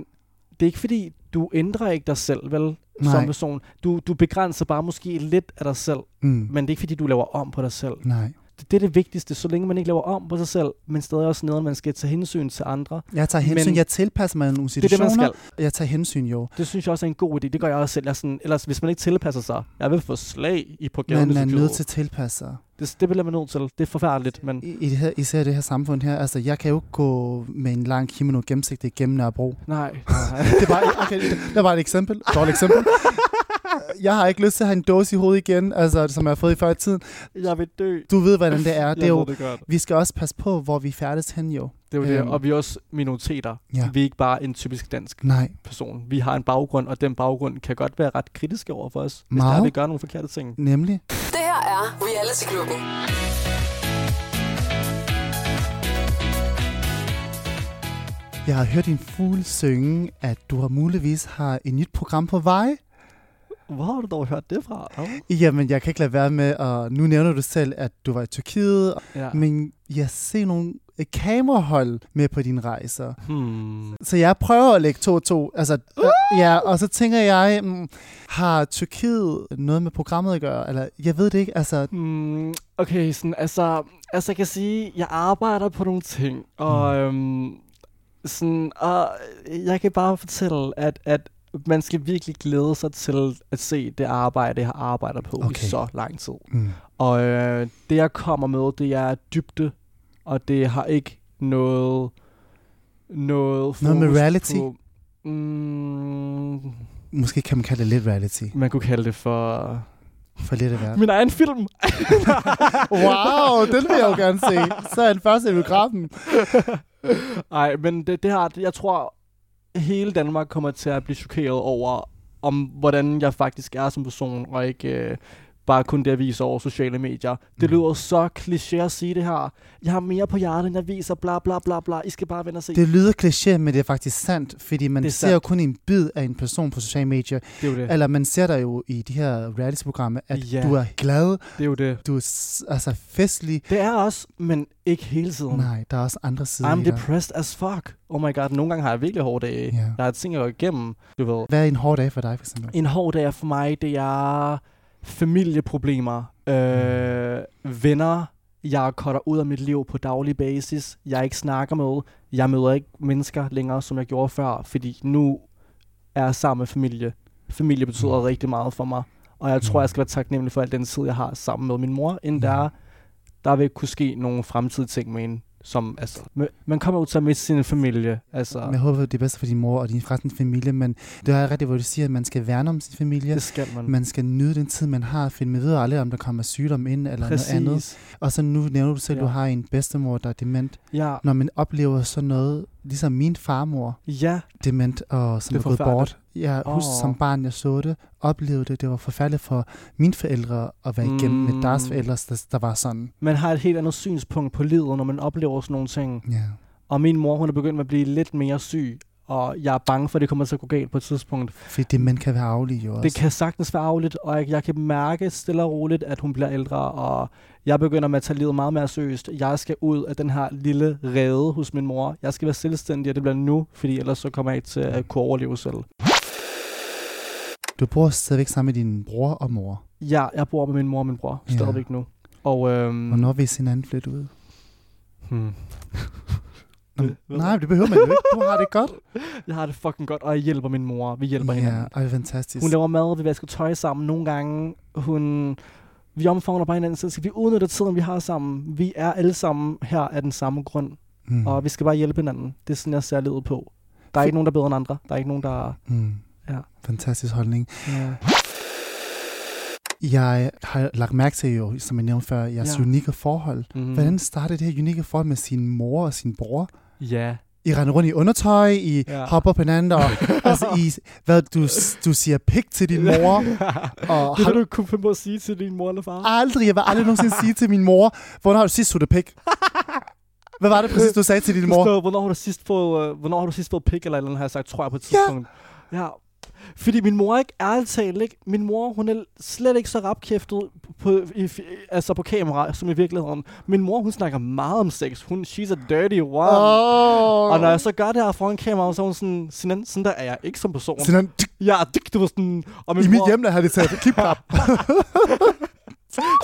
Speaker 1: det er ikke fordi, du ændrer ikke dig selv, vel?
Speaker 2: Nej.
Speaker 1: Som person. Du, du begrænser bare måske lidt af dig selv,
Speaker 2: mm.
Speaker 1: men det er ikke fordi, du laver om på dig selv.
Speaker 2: Nej.
Speaker 1: Det, det er det vigtigste, så længe man ikke laver om på sig selv, men stadig også noget, man skal tage hensyn til andre.
Speaker 2: Jeg tager hensyn.
Speaker 1: Men-
Speaker 2: jeg tilpasser mig nogle
Speaker 1: Det er det,
Speaker 2: situationer.
Speaker 1: man skal.
Speaker 2: Jeg tager hensyn, jo.
Speaker 1: Det synes jeg også er en god idé. Det gør jeg også selv. Jeg sådan, ellers, hvis man ikke tilpasser sig, jeg vil få slag i på gaden.
Speaker 2: Man er nødt til at tilpasse sig.
Speaker 1: Det, det bliver man nødt til. Det er forfærdeligt, men
Speaker 2: I, i det her, især det her samfund her. Altså, jeg kan jo ikke gå med en lang kimono gennemsigtig gennem Nørrebro.
Speaker 1: nej.
Speaker 2: det var, okay, det, det var et eksempel. Dårligt eksempel. Jeg har ikke lyst til at have en dåse i hovedet igen, altså, som jeg har fået i før i tiden.
Speaker 1: Jeg vil dø.
Speaker 2: Du ved, hvordan det er. Det er jo,
Speaker 1: det godt.
Speaker 2: vi skal også passe på, hvor vi færdes hen jo.
Speaker 1: Det er jo det.
Speaker 2: Øhm.
Speaker 1: Og vi er også minoriteter.
Speaker 2: Ja.
Speaker 1: Vi er ikke bare en typisk dansk
Speaker 2: Nej,
Speaker 1: person. Vi har en baggrund, og den baggrund kan godt være ret kritisk over for os, hvis
Speaker 2: Meget.
Speaker 1: der vi gør nogle forkerte ting.
Speaker 3: Det
Speaker 2: nemlig.
Speaker 3: her er Reality Klubben.
Speaker 2: Jeg har hørt din fugl synge, at du har muligvis har et nyt program på vej.
Speaker 1: Hvor har du dog hørt det fra? Oh.
Speaker 2: Jamen, jeg kan ikke lade være med, og nu nævner du selv, at du var i Tyrkiet,
Speaker 1: Ja.
Speaker 2: men jeg ser nogle kamerahold med på dine rejser.
Speaker 1: Hmm.
Speaker 2: Så jeg prøver at lægge to og to. Altså, øh, ja, og så tænker jeg, mm, har Tyrkiet noget med programmet at gøre? Eller, jeg ved det ikke, altså...
Speaker 1: Hmm. Okay, sådan, altså, altså jeg kan sige, jeg arbejder på nogle ting, og øhm, sådan, og jeg kan bare fortælle, at, at man skal virkelig glæde sig til at se det arbejde, jeg har arbejdet på
Speaker 2: Okay.
Speaker 1: i så lang tid.
Speaker 2: Mm.
Speaker 1: Og øh, det, jeg kommer med, det er dybde, og det har ikke noget... Noget,
Speaker 2: Noget med reality?
Speaker 1: På, mm,
Speaker 2: Måske kan man kalde det lidt reality.
Speaker 1: man kunne kalde det for...
Speaker 2: For lidt af hvert.
Speaker 1: Min egen film!
Speaker 2: Wow, den vil jeg jo gerne se. Så er den første i biografen.
Speaker 1: Nej, men det, det har, jeg tror, hele Danmark kommer til at blive chokeret over, om hvordan jeg faktisk er som person, og ikke øh, bare kun det, jeg viser over sociale medier. Det
Speaker 2: Mm.
Speaker 1: lyder så kliché at sige det her. Jeg har mere på hjertet, end jeg viser, bla bla bla bla. I skal bare vende og se.
Speaker 2: Det lyder kliché, men det er faktisk sandt, fordi man
Speaker 1: er
Speaker 2: ser jo kun en bid af en person på sociale medier.
Speaker 1: det er jo det.
Speaker 2: Eller man ser der jo i de her reality-programmer, at
Speaker 1: Ja.
Speaker 2: du er glad,
Speaker 1: Det er jo det.
Speaker 2: du er altså festlig.
Speaker 1: Det er også, men ikke hele tiden.
Speaker 2: Nej, der er også andre sider
Speaker 1: I'm depressed as fuck. Oh my god, nogle gange har jeg virkelig hårde dage.
Speaker 2: Ja.
Speaker 1: Der er ting, jeg går igennem. Du ved.
Speaker 2: Hvad er en hård dag for dig, for eksempel?
Speaker 1: En hård dag for mig, det er familieproblemer, øh, venner, jeg cutter ud af mit liv på daglig basis, jeg ikke snakker med, jeg møder ikke mennesker længere, som jeg gjorde før, fordi nu er jeg sammen med familie. Familie betyder
Speaker 2: Mm.
Speaker 1: rigtig meget for mig, og jeg tror,
Speaker 2: Mm.
Speaker 1: jeg skal være taknemmelig for al den tid, jeg har sammen med min mor, inden
Speaker 2: Ja.
Speaker 1: der, der vil kunne ske nogle fremtidige ting med hende, som, altså, man- kommer ud til at miste sin familie, altså,
Speaker 2: Jeg håber, det er bedst for din mor og din resten familie, men det er rigtigt, hvor du siger, at man skal værne om sin familie.
Speaker 1: det skal man.
Speaker 2: Man skal nyde den tid, man har, for man ved aldrig, om der kommer sygdom ind eller noget andet.
Speaker 1: Præcis.
Speaker 2: Og så nu nævner du selv, at
Speaker 1: Ja.
Speaker 2: du har en bedstemor, der er dement.
Speaker 1: Ja,
Speaker 2: Når man oplever sådan noget, ligesom min farmor,
Speaker 1: ja,
Speaker 2: dement og som
Speaker 1: Det
Speaker 2: er,
Speaker 1: er
Speaker 2: gået bort. Jeg
Speaker 1: Åh.
Speaker 2: husker som barn, jeg så det, oplevede det. Det var forfærdeligt for mine forældre at være igennem mm. med deres forældre, der, der var sådan.
Speaker 1: man har et helt andet synspunkt på livet, når man oplever sådan nogle ting.
Speaker 2: Ja.
Speaker 1: Og min mor, hun er begyndt at blive lidt mere syg, og jeg er bange for, at det kommer til at gå galt på et tidspunkt.
Speaker 2: Fordi dement kan være aflig jo også.
Speaker 1: Det kan sagtens være afligt, og jeg, jeg kan mærke stille og roligt, at hun bliver ældre, og jeg begynder med at tage livet meget mere seriøst. Jeg skal ud af den her lille rede hos min mor. Jeg skal være selvstændig, og det bliver nu, fordi ellers så kommer jeg ikke til at kunne overleve selv.
Speaker 2: Du bor stadigvæk sammen med din bror og mor.
Speaker 1: Ja, jeg bor med min mor og min bror
Speaker 2: Ja.
Speaker 1: stadigvæk nu. Og, øhm,
Speaker 2: Hvornår vil sin anden flytte ud?
Speaker 1: Hmm.
Speaker 2: Nå,
Speaker 1: Det-
Speaker 2: nej, det behøver man jo ikke. Du har det godt.
Speaker 1: Jeg har det fucking godt, og jeg hjælper min mor. Vi hjælper hinanden.
Speaker 2: Ja, fantastisk.
Speaker 1: Hun laver mad, vi vasker tøj sammen. Nogle gange, hun... Vi omfavner bare hinanden, så skal vi udnytte tiden, vi har sammen. Vi er alle sammen her af den samme grund,
Speaker 2: mm.
Speaker 1: og vi skal bare hjælpe hinanden. Det er sådan, jeg ser livet på. Der er ikke nogen, der er bedre end andre. Der er ikke nogen, der...
Speaker 2: Mm.
Speaker 1: Ja.
Speaker 2: Fantastisk holdning.
Speaker 1: Ja.
Speaker 2: Jeg har lagt mærke til jo, som jeg nævnte før, jeres
Speaker 1: Ja.
Speaker 2: unikke forhold.
Speaker 1: Mm.
Speaker 2: Hvordan startede det her unikke forhold med sin mor og sin bror?
Speaker 1: Ja.
Speaker 2: I render rundt i undertøj, I
Speaker 1: Ja.
Speaker 2: hopper på hinanden, og altså, I, hvad, du, du siger pik til din mor, og
Speaker 1: det
Speaker 2: har du
Speaker 1: kunne finde på at sige til din mor eller far.
Speaker 2: aldrig, jeg vil aldrig nogensinde sige til min mor, hvornår har du sidst sutte pik? Hvad var det præcis, du sagde til din mor?
Speaker 1: spørger, hvornår har du sidst fået, øh, hvornår har du sidst fået pik eller eller andet, har jeg sagt, tror jeg på et tidspunkt. Ja. Fordi min mor ikke, ærligt talt ikke, min mor, hun er slet ikke så rapkæftet på, i, altså på kamera, som i virkeligheden. Min mor, hun snakker meget om sex. Hun, she's a dirty one.
Speaker 2: Oh.
Speaker 1: Og når jeg så gør det her foran kamera, så er hun sådan, sådan, sådan der er jeg ikke som person.
Speaker 2: Sådan,
Speaker 1: Ja, det, var sådan, og min
Speaker 2: I mit
Speaker 1: mor,
Speaker 2: hjemland har de taget kipklap.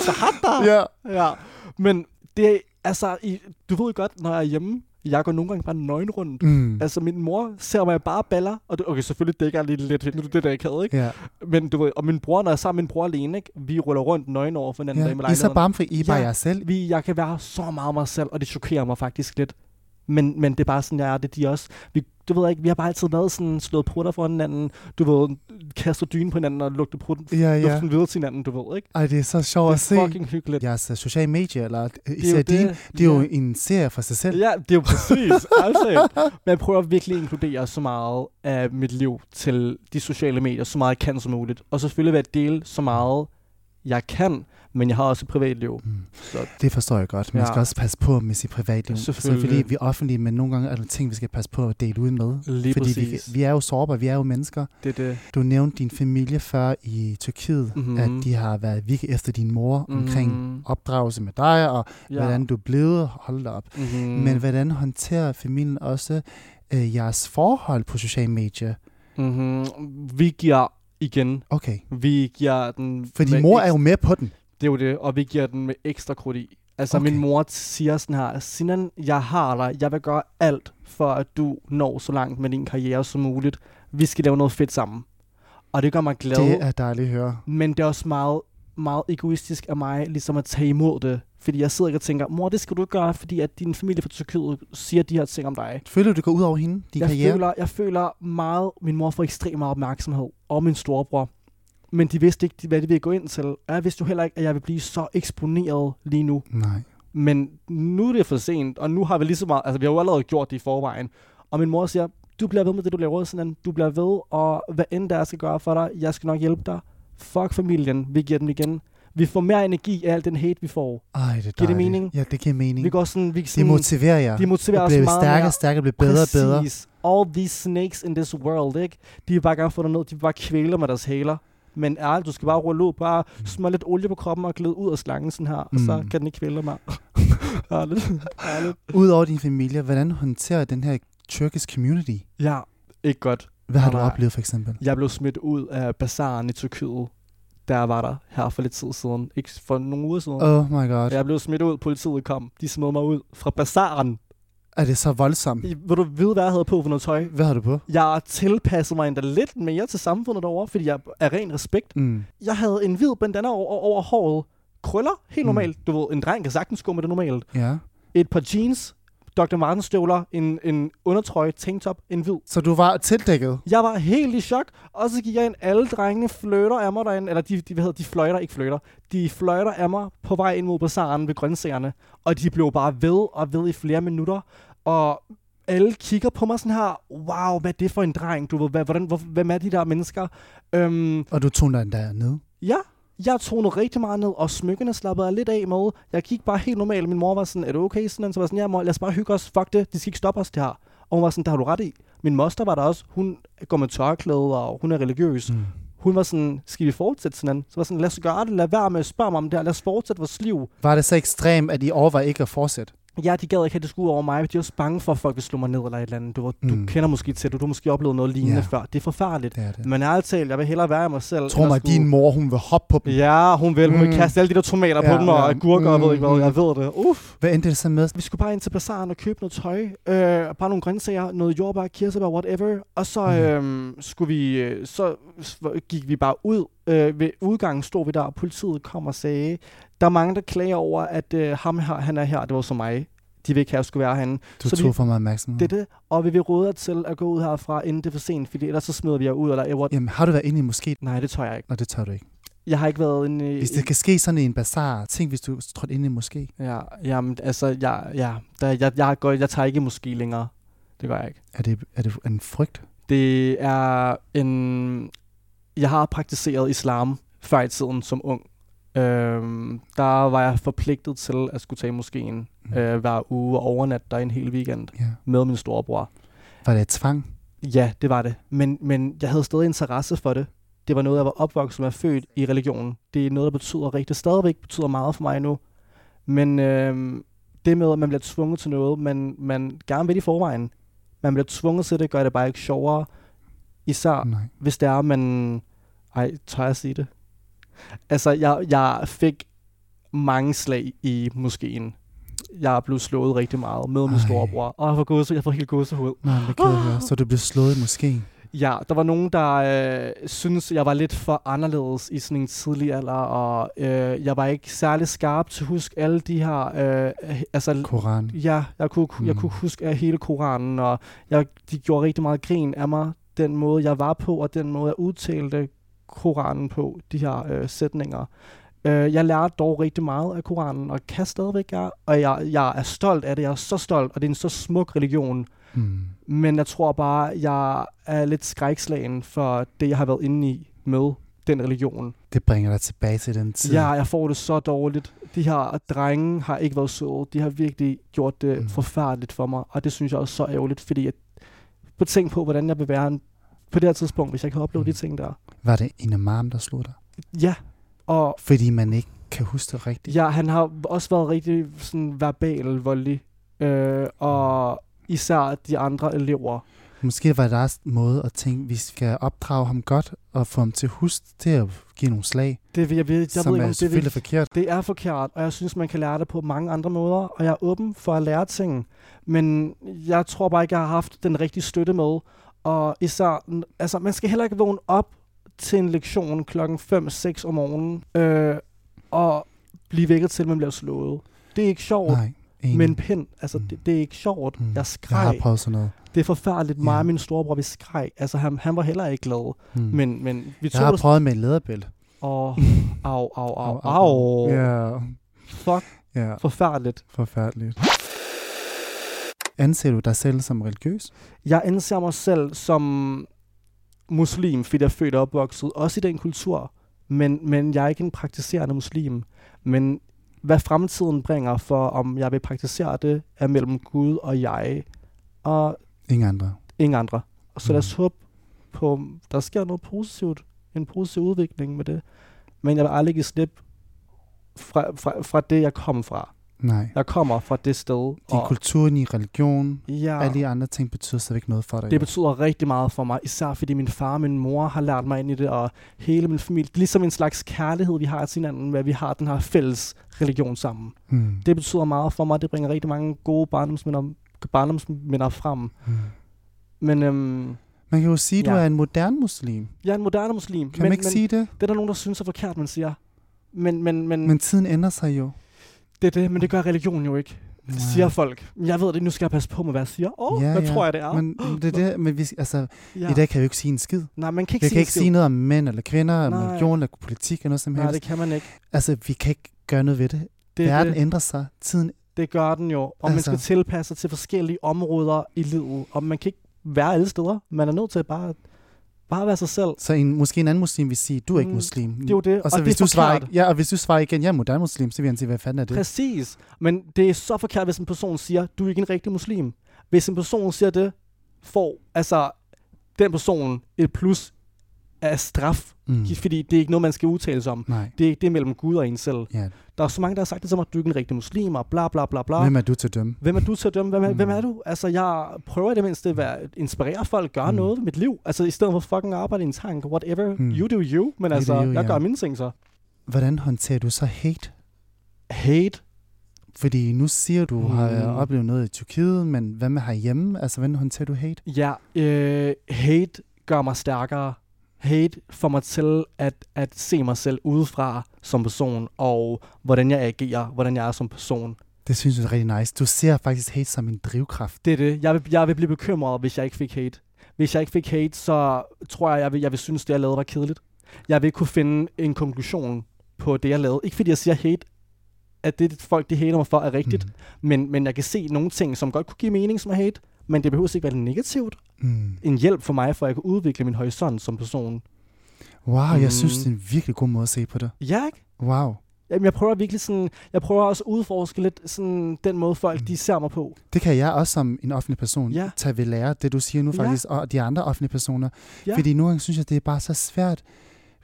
Speaker 1: så hat der.
Speaker 2: ja.
Speaker 1: Ja, men det er, altså, i, du ved godt, når jeg er hjemme, jeg går nogle gange bare nøgen rundt.
Speaker 2: Mm.
Speaker 1: Altså, min mor ser mig bare baller, og det, okay, selvfølgelig dækker jeg lige lidt, nu det der ikke havde, ikke?
Speaker 2: Ja.
Speaker 1: Men du ved, og min bror, når jeg er sammen med min bror alene, ikke? Vi ruller rundt nøgen over for hinanden
Speaker 2: ja.
Speaker 1: derhjemme i
Speaker 2: er så barmfri, I er bare
Speaker 1: Ja.
Speaker 2: jer selv.
Speaker 1: Vi, jeg kan være så meget mig selv, og det chokerer mig faktisk lidt. Men, men det er bare sådan, jeg er. Det de også. Vi, du ved ikke, vi har bare altid været sådan, slået prutter for hinanden, du ved, kastet dyne på hinanden og lugtet prutten,
Speaker 2: Ja, ja.
Speaker 1: luften videre til hinanden, du ved ikke?
Speaker 2: Ej, det er så sjovt
Speaker 1: Det
Speaker 2: at se.
Speaker 1: er fucking hyggeligt.
Speaker 2: Jeres uh, sociale medier, eller
Speaker 1: Det
Speaker 2: især din,
Speaker 1: det.
Speaker 2: det er jo
Speaker 1: Ja.
Speaker 2: en serie for sig selv.
Speaker 1: Ja, det er jo præcis. altså, men jeg prøver virkelig at inkludere så meget af mit liv til de sociale medier, så meget jeg kan som muligt. Og selvfølgelig vil jeg dele så meget, jeg kan, men jeg har også et privatliv.
Speaker 2: Mm.
Speaker 1: Så
Speaker 2: Det forstår jeg godt. Man
Speaker 1: Ja.
Speaker 2: skal også passe på med sit privatliv.
Speaker 1: Selvfølgelig.
Speaker 2: Selvfølgelig. vi er offentlige, men nogle gange er der ting, vi skal passe på at dele ud med.
Speaker 1: lige
Speaker 2: Fordi vi,
Speaker 1: præcis.
Speaker 2: vi er jo sårbare, vi er jo mennesker.
Speaker 1: Det det.
Speaker 2: Du nævnte din familie før i Tyrkiet,
Speaker 1: Mhm.
Speaker 2: mm-hmm. at de har været virkelig efter din mor mm-hmm. omkring
Speaker 1: Mhm.
Speaker 2: opdragelse med dig, og
Speaker 1: Ja.
Speaker 2: hvordan du er blevet. Hold da op.
Speaker 1: Mm-hmm.
Speaker 2: Mm. Men hvordan håndterer familien også øh, jeres forhold på sociale medier?
Speaker 1: mm-hmm. vi giver igen,
Speaker 2: Okay.
Speaker 1: vi giver den...
Speaker 2: For din
Speaker 1: med
Speaker 2: mor er jo med på den.
Speaker 1: Det er jo det, og vi giver den med ekstra krudt i. Altså, okay. Min mor siger sådan her, Sinan, jeg har dig, jeg vil gøre alt for, at du når så langt med din karriere som muligt. Vi skal lave noget fedt sammen. Og det gør mig glad,
Speaker 2: Det er dejligt at høre.
Speaker 1: men det er også meget, meget egoistisk af mig, ligesom at tage imod det. Fordi jeg sidder ikke og tænker, mor, det skal du ikke gøre, fordi at din familie fra Tyrkiet siger de her ting om dig.
Speaker 2: Føler du, det går ud over hende, din
Speaker 1: jeg
Speaker 2: karriere?
Speaker 1: føler, jeg føler meget, min mor får ekstremt meget opmærksomhed, og min storebror. Men de vidste ikke, hvad de ville gå ind til. Og jeg vidste jo heller ikke, at jeg vil blive så eksponeret lige nu.
Speaker 2: Nej.
Speaker 1: Men nu er det for sent, og nu har vi lige så meget, altså vi har jo allerede gjort det i forvejen. Og min mor siger, du bliver ved med det, du laver, sådan du bliver ved, og hvad end der jeg skal gøre for dig, jeg skal nok hjælpe dig. Fuck familien, vi giver den igen. Vi får mere energi af al den hate, vi får.
Speaker 2: Ej, det er.
Speaker 1: Giver det mening?
Speaker 2: Ja, det giver mening.
Speaker 1: Vi går sådan, vi
Speaker 2: det
Speaker 1: sådan,
Speaker 2: motiverer jer.
Speaker 1: de motiverer os meget
Speaker 2: stærkere
Speaker 1: mere.
Speaker 2: og stærkere, blive bedre og bedre.
Speaker 1: Præcis. All these snakes in this world, ikke? De vil bare gerne få dig ned, de vil bare kvæle med deres haler. Men ærligt, du skal bare rulle ud, bare smøre lidt olie på kroppen og glæde ud af slangen sådan her, og så
Speaker 2: Mm.
Speaker 1: kan den ikke kvæle mere. ærligt. ærligt.
Speaker 2: Udover din familie, hvordan håndterer den her tyrkisk community?
Speaker 1: Ja, ikke godt.
Speaker 2: Hvad har du oplevet for eksempel?
Speaker 1: Jeg blev smidt ud af bazaren i Tyrkiet, jeg var der her for lidt tid siden. Ikke for nogle uger siden.
Speaker 2: Oh my god.
Speaker 1: Jeg blev smidt ud, politiet kom. De smed mig ud fra bazaren.
Speaker 2: Er det så voldsomt?
Speaker 1: Vil du vide, hvad jeg havde på for noget tøj?
Speaker 2: Hvad har du på?
Speaker 1: Jeg tilpassede mig endda lidt mere til samfundet derovre, fordi jeg er ren respekt.
Speaker 2: Mm.
Speaker 1: Jeg havde en hvid bandana over, over håret. Krøller, helt
Speaker 2: Mm.
Speaker 1: normalt. Du ved, en dreng kan sagtens gå med det normalt.
Speaker 2: Ja.
Speaker 1: Et par jeans, Dr. Martens støvler, en, en undertrøje, tanktop, en hvid.
Speaker 2: Så du var tildækket?
Speaker 1: Jeg var helt i chok, og så gik jeg ind, alle drengene fløjter af mig derinde, eller de, de, hvad hedder, de fløjter, ikke fløjter, de fløjter af mig på vej ind mod bazaren ved grøntsagerne, og de blev bare ved og ved i flere minutter, og alle kigger på mig sådan her, wow, hvad er det for en dreng, du ved, hvad, hvordan, hvor, hvem er de der mennesker? Øhm,
Speaker 2: Og du tog den der ned?
Speaker 1: ja, jeg tonede rigtig meget ned, og smykkerne slappede jeg lidt af med. Jeg gik bare helt normalt. Min mor var sådan, er du okay? Sådan, så var sådan, ja mor, lad os bare hygge os. Fuck det, de skal ikke stoppe os det her. Og hun var sådan, der har du ret i. Min moster var der også. Hun går med tørklæde, og hun er religiøs.
Speaker 2: Mm.
Speaker 1: Hun var sådan, skal vi fortsætte sådan? Så var sådan, lad os gøre det. Lad være med at spørge mig om det her. Lad os fortsætte vores liv.
Speaker 2: Var det så ekstremt, at I overvejede ikke at fortsætte?
Speaker 1: Ja, de gad ikke have det skulle over mig. De var også bange for, at folk ville slå mig ned eller et eller andet. Du, var- du
Speaker 2: Mm.
Speaker 1: kender måske til det. Du har måske oplevet noget lignende
Speaker 2: Ja.
Speaker 1: før. Det er forfærdeligt.
Speaker 2: Det er det.
Speaker 1: Men ærligt talt, jeg vil hellere være mig selv.
Speaker 2: Tror mig,
Speaker 1: skulle-
Speaker 2: din mor, hun vil hoppe på dem.
Speaker 1: Ja, hun vil. Hun vil
Speaker 2: Mm.
Speaker 1: kaste alle de der tomater
Speaker 2: Ja,
Speaker 1: på dem, og
Speaker 2: ja.
Speaker 1: agurker, og jeg ved ikke hvad.
Speaker 2: Mm,
Speaker 1: Jeg ved det. Uff.
Speaker 2: Hvad endte det så med?
Speaker 1: Vi skulle bare ind til bazaren og købe noget tøj. Øh, bare nogle grøntsager, noget jordbær, kirsebær, whatever. Og så,
Speaker 2: Mhm.
Speaker 1: øh, skulle vi, øh, så gik vi bare ud. Øh, ved udgangen stod vi der, og politiet kom og sagde, der er mange, der klager over, at øh, ham her, han er her. Det var så mig. De vil ikke have, at jeg skulle være herinde.
Speaker 2: Du
Speaker 1: Så
Speaker 2: tog
Speaker 1: vi-
Speaker 2: for meget opmærksomhed.
Speaker 1: Det er det. Og vi vil råde jer til at gå ud herfra, inden det er for sent, fordi ellers så smider vi jer ud. Eller, what?
Speaker 2: Jamen, har du været inde i måske?
Speaker 1: Nej, det tør jeg ikke.
Speaker 2: Nå, det tør du ikke.
Speaker 1: Jeg har ikke været inde i...
Speaker 2: Hvis det kan ske sådan en bazar, tænk hvis du trådte ind i moské.
Speaker 1: Ja, jamen, altså, jeg, ja, der, jeg, jeg, går, jeg tager ikke måske længere. Det gør jeg ikke.
Speaker 2: Er det, er det en frygt?
Speaker 1: Det er en... Jeg har praktiseret islam før i tiden som ung. Øhm, der var jeg forpligtet til at skulle tage moskeen
Speaker 2: Mm.
Speaker 1: øh, hver uge og overnatte der en hel weekend
Speaker 2: Ja.
Speaker 1: med min storebror.
Speaker 2: Var det et tvang?
Speaker 1: Ja, det var det. Men, men jeg havde stadig interesse for det. Det var noget, jeg var opvokset med, født i religionen. Det er noget, der betyder rigtigt. Stadigvæk betyder meget for mig nu. Men øhm, det med, at man bliver tvunget til noget, man, man gerne vil i forvejen. Man bliver tvunget til det, gør det bare ikke sjovere. Især
Speaker 2: Nej.
Speaker 1: hvis det er, man... Ej, tør jeg sige det? Altså, jeg, jeg fik mange slag i moskeen. Jeg er blevet slået rigtig meget med min
Speaker 2: Ej.
Speaker 1: storebror. Og jeg får, gåse, jeg får helt gåsehud.
Speaker 2: Nej, det kan jeg høre. Så du blev slået i moskeen.
Speaker 1: Ja, der var nogen, der øh, synes jeg var lidt for anderledes i sådan en tidlig alder, og øh, jeg var ikke særlig skarp til at huske alle de her... Øh, altså,
Speaker 2: Koran.
Speaker 1: Ja, jeg kunne, mm. jeg
Speaker 2: Mm.
Speaker 1: kunne huske af hele Koranen, og jeg, de gjorde rigtig meget grin af mig, den måde, jeg var på, og den måde, jeg udtalte Koranen på, de her øh, sætninger. Øh, jeg lærte dog rigtig meget af Koranen, og kan stadigvæk gøre, og jeg, jeg er stolt af det, jeg er så stolt, og det er en så smuk religion,
Speaker 2: Mm.
Speaker 1: men jeg tror bare, jeg er lidt skrækslagen for det, jeg har været inde i med den religion.
Speaker 2: Det bringer dig tilbage til den tid.
Speaker 1: Ja, jeg får det så dårligt. De her drenge har ikke været søde. De har virkelig gjort det
Speaker 2: Mm.
Speaker 1: forfærdeligt for mig, og det synes jeg også så ærgerligt, fordi jeg på tænk på, hvordan jeg vil være en, på det her tidspunkt, hvis jeg kan opleve
Speaker 2: Mm.
Speaker 1: de ting der.
Speaker 2: Var det en imam, der slog dig?
Speaker 1: Ja, og
Speaker 2: Fordi man ikke kan huske det rigtigt?
Speaker 1: ja, han har også været rigtig sådan verbal voldelig, øh, og især de andre elever.
Speaker 2: Måske var det deres måde at tænke, vi skal opdrage ham godt og få ham til at huske til at give nogle slag,
Speaker 1: Det, jeg, ved, jeg
Speaker 2: som
Speaker 1: ved
Speaker 2: er
Speaker 1: det
Speaker 2: selvfølgelig
Speaker 1: vil,
Speaker 2: forkert.
Speaker 1: Det er forkert, og jeg synes, man kan lære det på mange andre måder, og jeg er åben for at lære ting. Men jeg tror bare ikke, jeg har haft den rigtige støtte med. Og især, altså, man skal heller ikke vågne op til en lektion klokken 5-6 om morgenen, øh, og blive vækket til, at man bliver slået. Det er ikke sjovt
Speaker 2: Nej, enig.
Speaker 1: med en pind. Altså,
Speaker 2: Mm.
Speaker 1: det, det er ikke sjovt.
Speaker 2: Mm.
Speaker 1: Jeg
Speaker 2: jeg har
Speaker 1: skreg.
Speaker 2: prøvet sådan noget.
Speaker 1: Det er forfærdeligt. Mig og min storebror, vi skreg. Altså, han, han var heller ikke glad.
Speaker 2: Mm.
Speaker 1: Men, men vi
Speaker 2: jeg har
Speaker 1: tog det...
Speaker 2: prøvet med en læderbælte.
Speaker 1: Åh, au, au, au,
Speaker 2: Au, au,
Speaker 1: Fuck,
Speaker 2: ja,
Speaker 1: forfærdeligt.
Speaker 2: forfærdeligt. Anser du dig selv som religiøs?
Speaker 1: Jeg anser mig selv som muslim, fordi jeg er født og opvokset, også i den kultur. Men, men jeg er ikke en praktiserende muslim. Men hvad fremtiden bringer for, om jeg vil praktisere det, er mellem Gud og jeg, og
Speaker 2: Ingen andre.
Speaker 1: ingen andre. Og så
Speaker 2: Mm.
Speaker 1: lad os håbe på, der sker noget positivt, en positiv udvikling med det. Men jeg vil aldrig give slip fra, fra, fra det, jeg kom fra.
Speaker 2: Nej.
Speaker 1: Jeg kommer fra det sted.
Speaker 2: Din kultur, din religion,
Speaker 1: ja,
Speaker 2: alle de andre ting betyder så ikke noget for dig.
Speaker 1: Det betyder rigtig meget for mig, især fordi min far og min mor har lært mig ind i det, og hele min familie. Det er ligesom en slags kærlighed, vi har til hinanden, hvad vi har den her fælles religion sammen.
Speaker 2: Mm.
Speaker 1: Det betyder meget for mig, det bringer rigtig mange gode barndomsminder, barndomsminder frem.
Speaker 2: Mm.
Speaker 1: Men øhm,
Speaker 2: Man kan jo sige, at du
Speaker 1: Ja.
Speaker 2: er en moderne muslim.
Speaker 1: jeg er en moderne muslim.
Speaker 2: Kan
Speaker 1: men,
Speaker 2: man ikke
Speaker 1: men
Speaker 2: sige det?
Speaker 1: det er der nogen, der synes er forkert, man siger. Men, men, men,
Speaker 2: Men tiden ændrer sig jo.
Speaker 1: Det er det, men det gør religion jo ikke,
Speaker 2: Nej.
Speaker 1: siger folk. Jeg ved det, nu skal jeg passe på med, hvad jeg siger. Åh, oh,
Speaker 2: Ja,
Speaker 1: hvad
Speaker 2: ja.
Speaker 1: tror jeg, det er?
Speaker 2: Men det er det, men vi, altså,
Speaker 1: ja.
Speaker 2: i dag kan vi jo ikke sige en skid.
Speaker 1: Nej, man kan ikke
Speaker 2: Vi
Speaker 1: sige
Speaker 2: kan ikke
Speaker 1: skid.
Speaker 2: sige noget om mænd eller kvinder, om
Speaker 1: Nej.
Speaker 2: religion eller politik eller noget som
Speaker 1: Nej,
Speaker 2: helst.
Speaker 1: det kan man ikke.
Speaker 2: Altså, vi kan ikke gøre noget ved det.
Speaker 1: Det er
Speaker 2: Verden
Speaker 1: det.
Speaker 2: ændrer sig. Tiden
Speaker 1: Det gør den jo, og altså. man skal tilpasse sig til forskellige områder i livet, og man kan ikke være alle steder. Man er nødt til bare, bare være sig selv.
Speaker 2: Så en, måske en anden muslim vil sige, du er ikke
Speaker 1: Mm,
Speaker 2: muslim.
Speaker 1: Det er jo det,
Speaker 2: og så
Speaker 1: og
Speaker 2: hvis
Speaker 1: det er
Speaker 2: du svarer, ja, og hvis du svarer igen, jeg er moderne muslim, så vil han sige, hvad fanden er det?
Speaker 1: Præcis. Men det er så forkert, hvis en person siger, du er ikke en rigtig muslim. Hvis en person siger det, får altså den person et plus af straf,
Speaker 2: Mm.
Speaker 1: mm. fordi det er ikke noget, man skal udtale sig om.
Speaker 2: Nej,
Speaker 1: Det er, det er mellem Gud og en selv.
Speaker 2: ja.
Speaker 1: Der er så mange, der har sagt det mig, at du er ikke en rigtig muslim, og bla bla bla bla.
Speaker 2: Hvem er du til at dømme?
Speaker 1: Hvem er du til at dømme? Hvem er,
Speaker 2: Mm.
Speaker 1: mm. hvem er du? Altså, jeg prøver i det mindste at være, inspirere folk, gøre
Speaker 2: Mm.
Speaker 1: mm. noget ved mit liv. Altså, i stedet for fucking arbejde i en tank, whatever,
Speaker 2: Mm.
Speaker 1: mm. you do you. Men
Speaker 2: You
Speaker 1: altså,
Speaker 2: do you,
Speaker 1: jeg
Speaker 2: ja.
Speaker 1: gør mine ting så.
Speaker 2: Hvordan håndterer du så hate?
Speaker 1: Hate?
Speaker 2: Fordi nu siger du, du har
Speaker 1: Mm.
Speaker 2: oplevet noget i Tyrkiet, men hvad med herhjemme? Altså, hvordan håndterer du hate?
Speaker 1: Ja, øh, hate gør mig stærkere. Hate får mig til at, at se mig selv udefra som person, og hvordan jeg agerer, hvordan jeg er som person.
Speaker 2: Det synes jeg er rigtig nice. Du ser faktisk hate som en drivkraft.
Speaker 1: Det er det. Jeg vil, jeg vil blive bekymret, hvis jeg ikke fik hate. Hvis jeg ikke fik hate, så tror jeg, jeg vil, jeg vil synes, det jeg lavede var kedeligt. Jeg vil ikke kunne finde en konklusion på det, jeg lavede. Ikke fordi jeg siger hate, at det folk, de hater mig for, er rigtigt.
Speaker 2: Mm.
Speaker 1: Men, men jeg kan se nogle ting, som godt kunne give mening som hate, men det behøver ikke være negativt.
Speaker 2: Mm.
Speaker 1: En hjælp for mig, for at jeg kan udvikle min horisont som person.
Speaker 2: Wow, jeg
Speaker 1: Mm.
Speaker 2: synes, det er en virkelig god måde at se på det.
Speaker 1: Ja, ikke?
Speaker 2: Wow.
Speaker 1: Jamen, jeg prøver virkelig sådan, jeg prøver også at udforske lidt sådan den måde, folk
Speaker 2: Mm.
Speaker 1: de ser mig på.
Speaker 2: Det kan jeg også som en offentlig person
Speaker 1: Ja.
Speaker 2: tage ved lære, det du siger nu
Speaker 1: Ja.
Speaker 2: faktisk, og de andre offentlige personer.
Speaker 1: Ja.
Speaker 2: Fordi nogle gange synes jeg, det er bare så svært.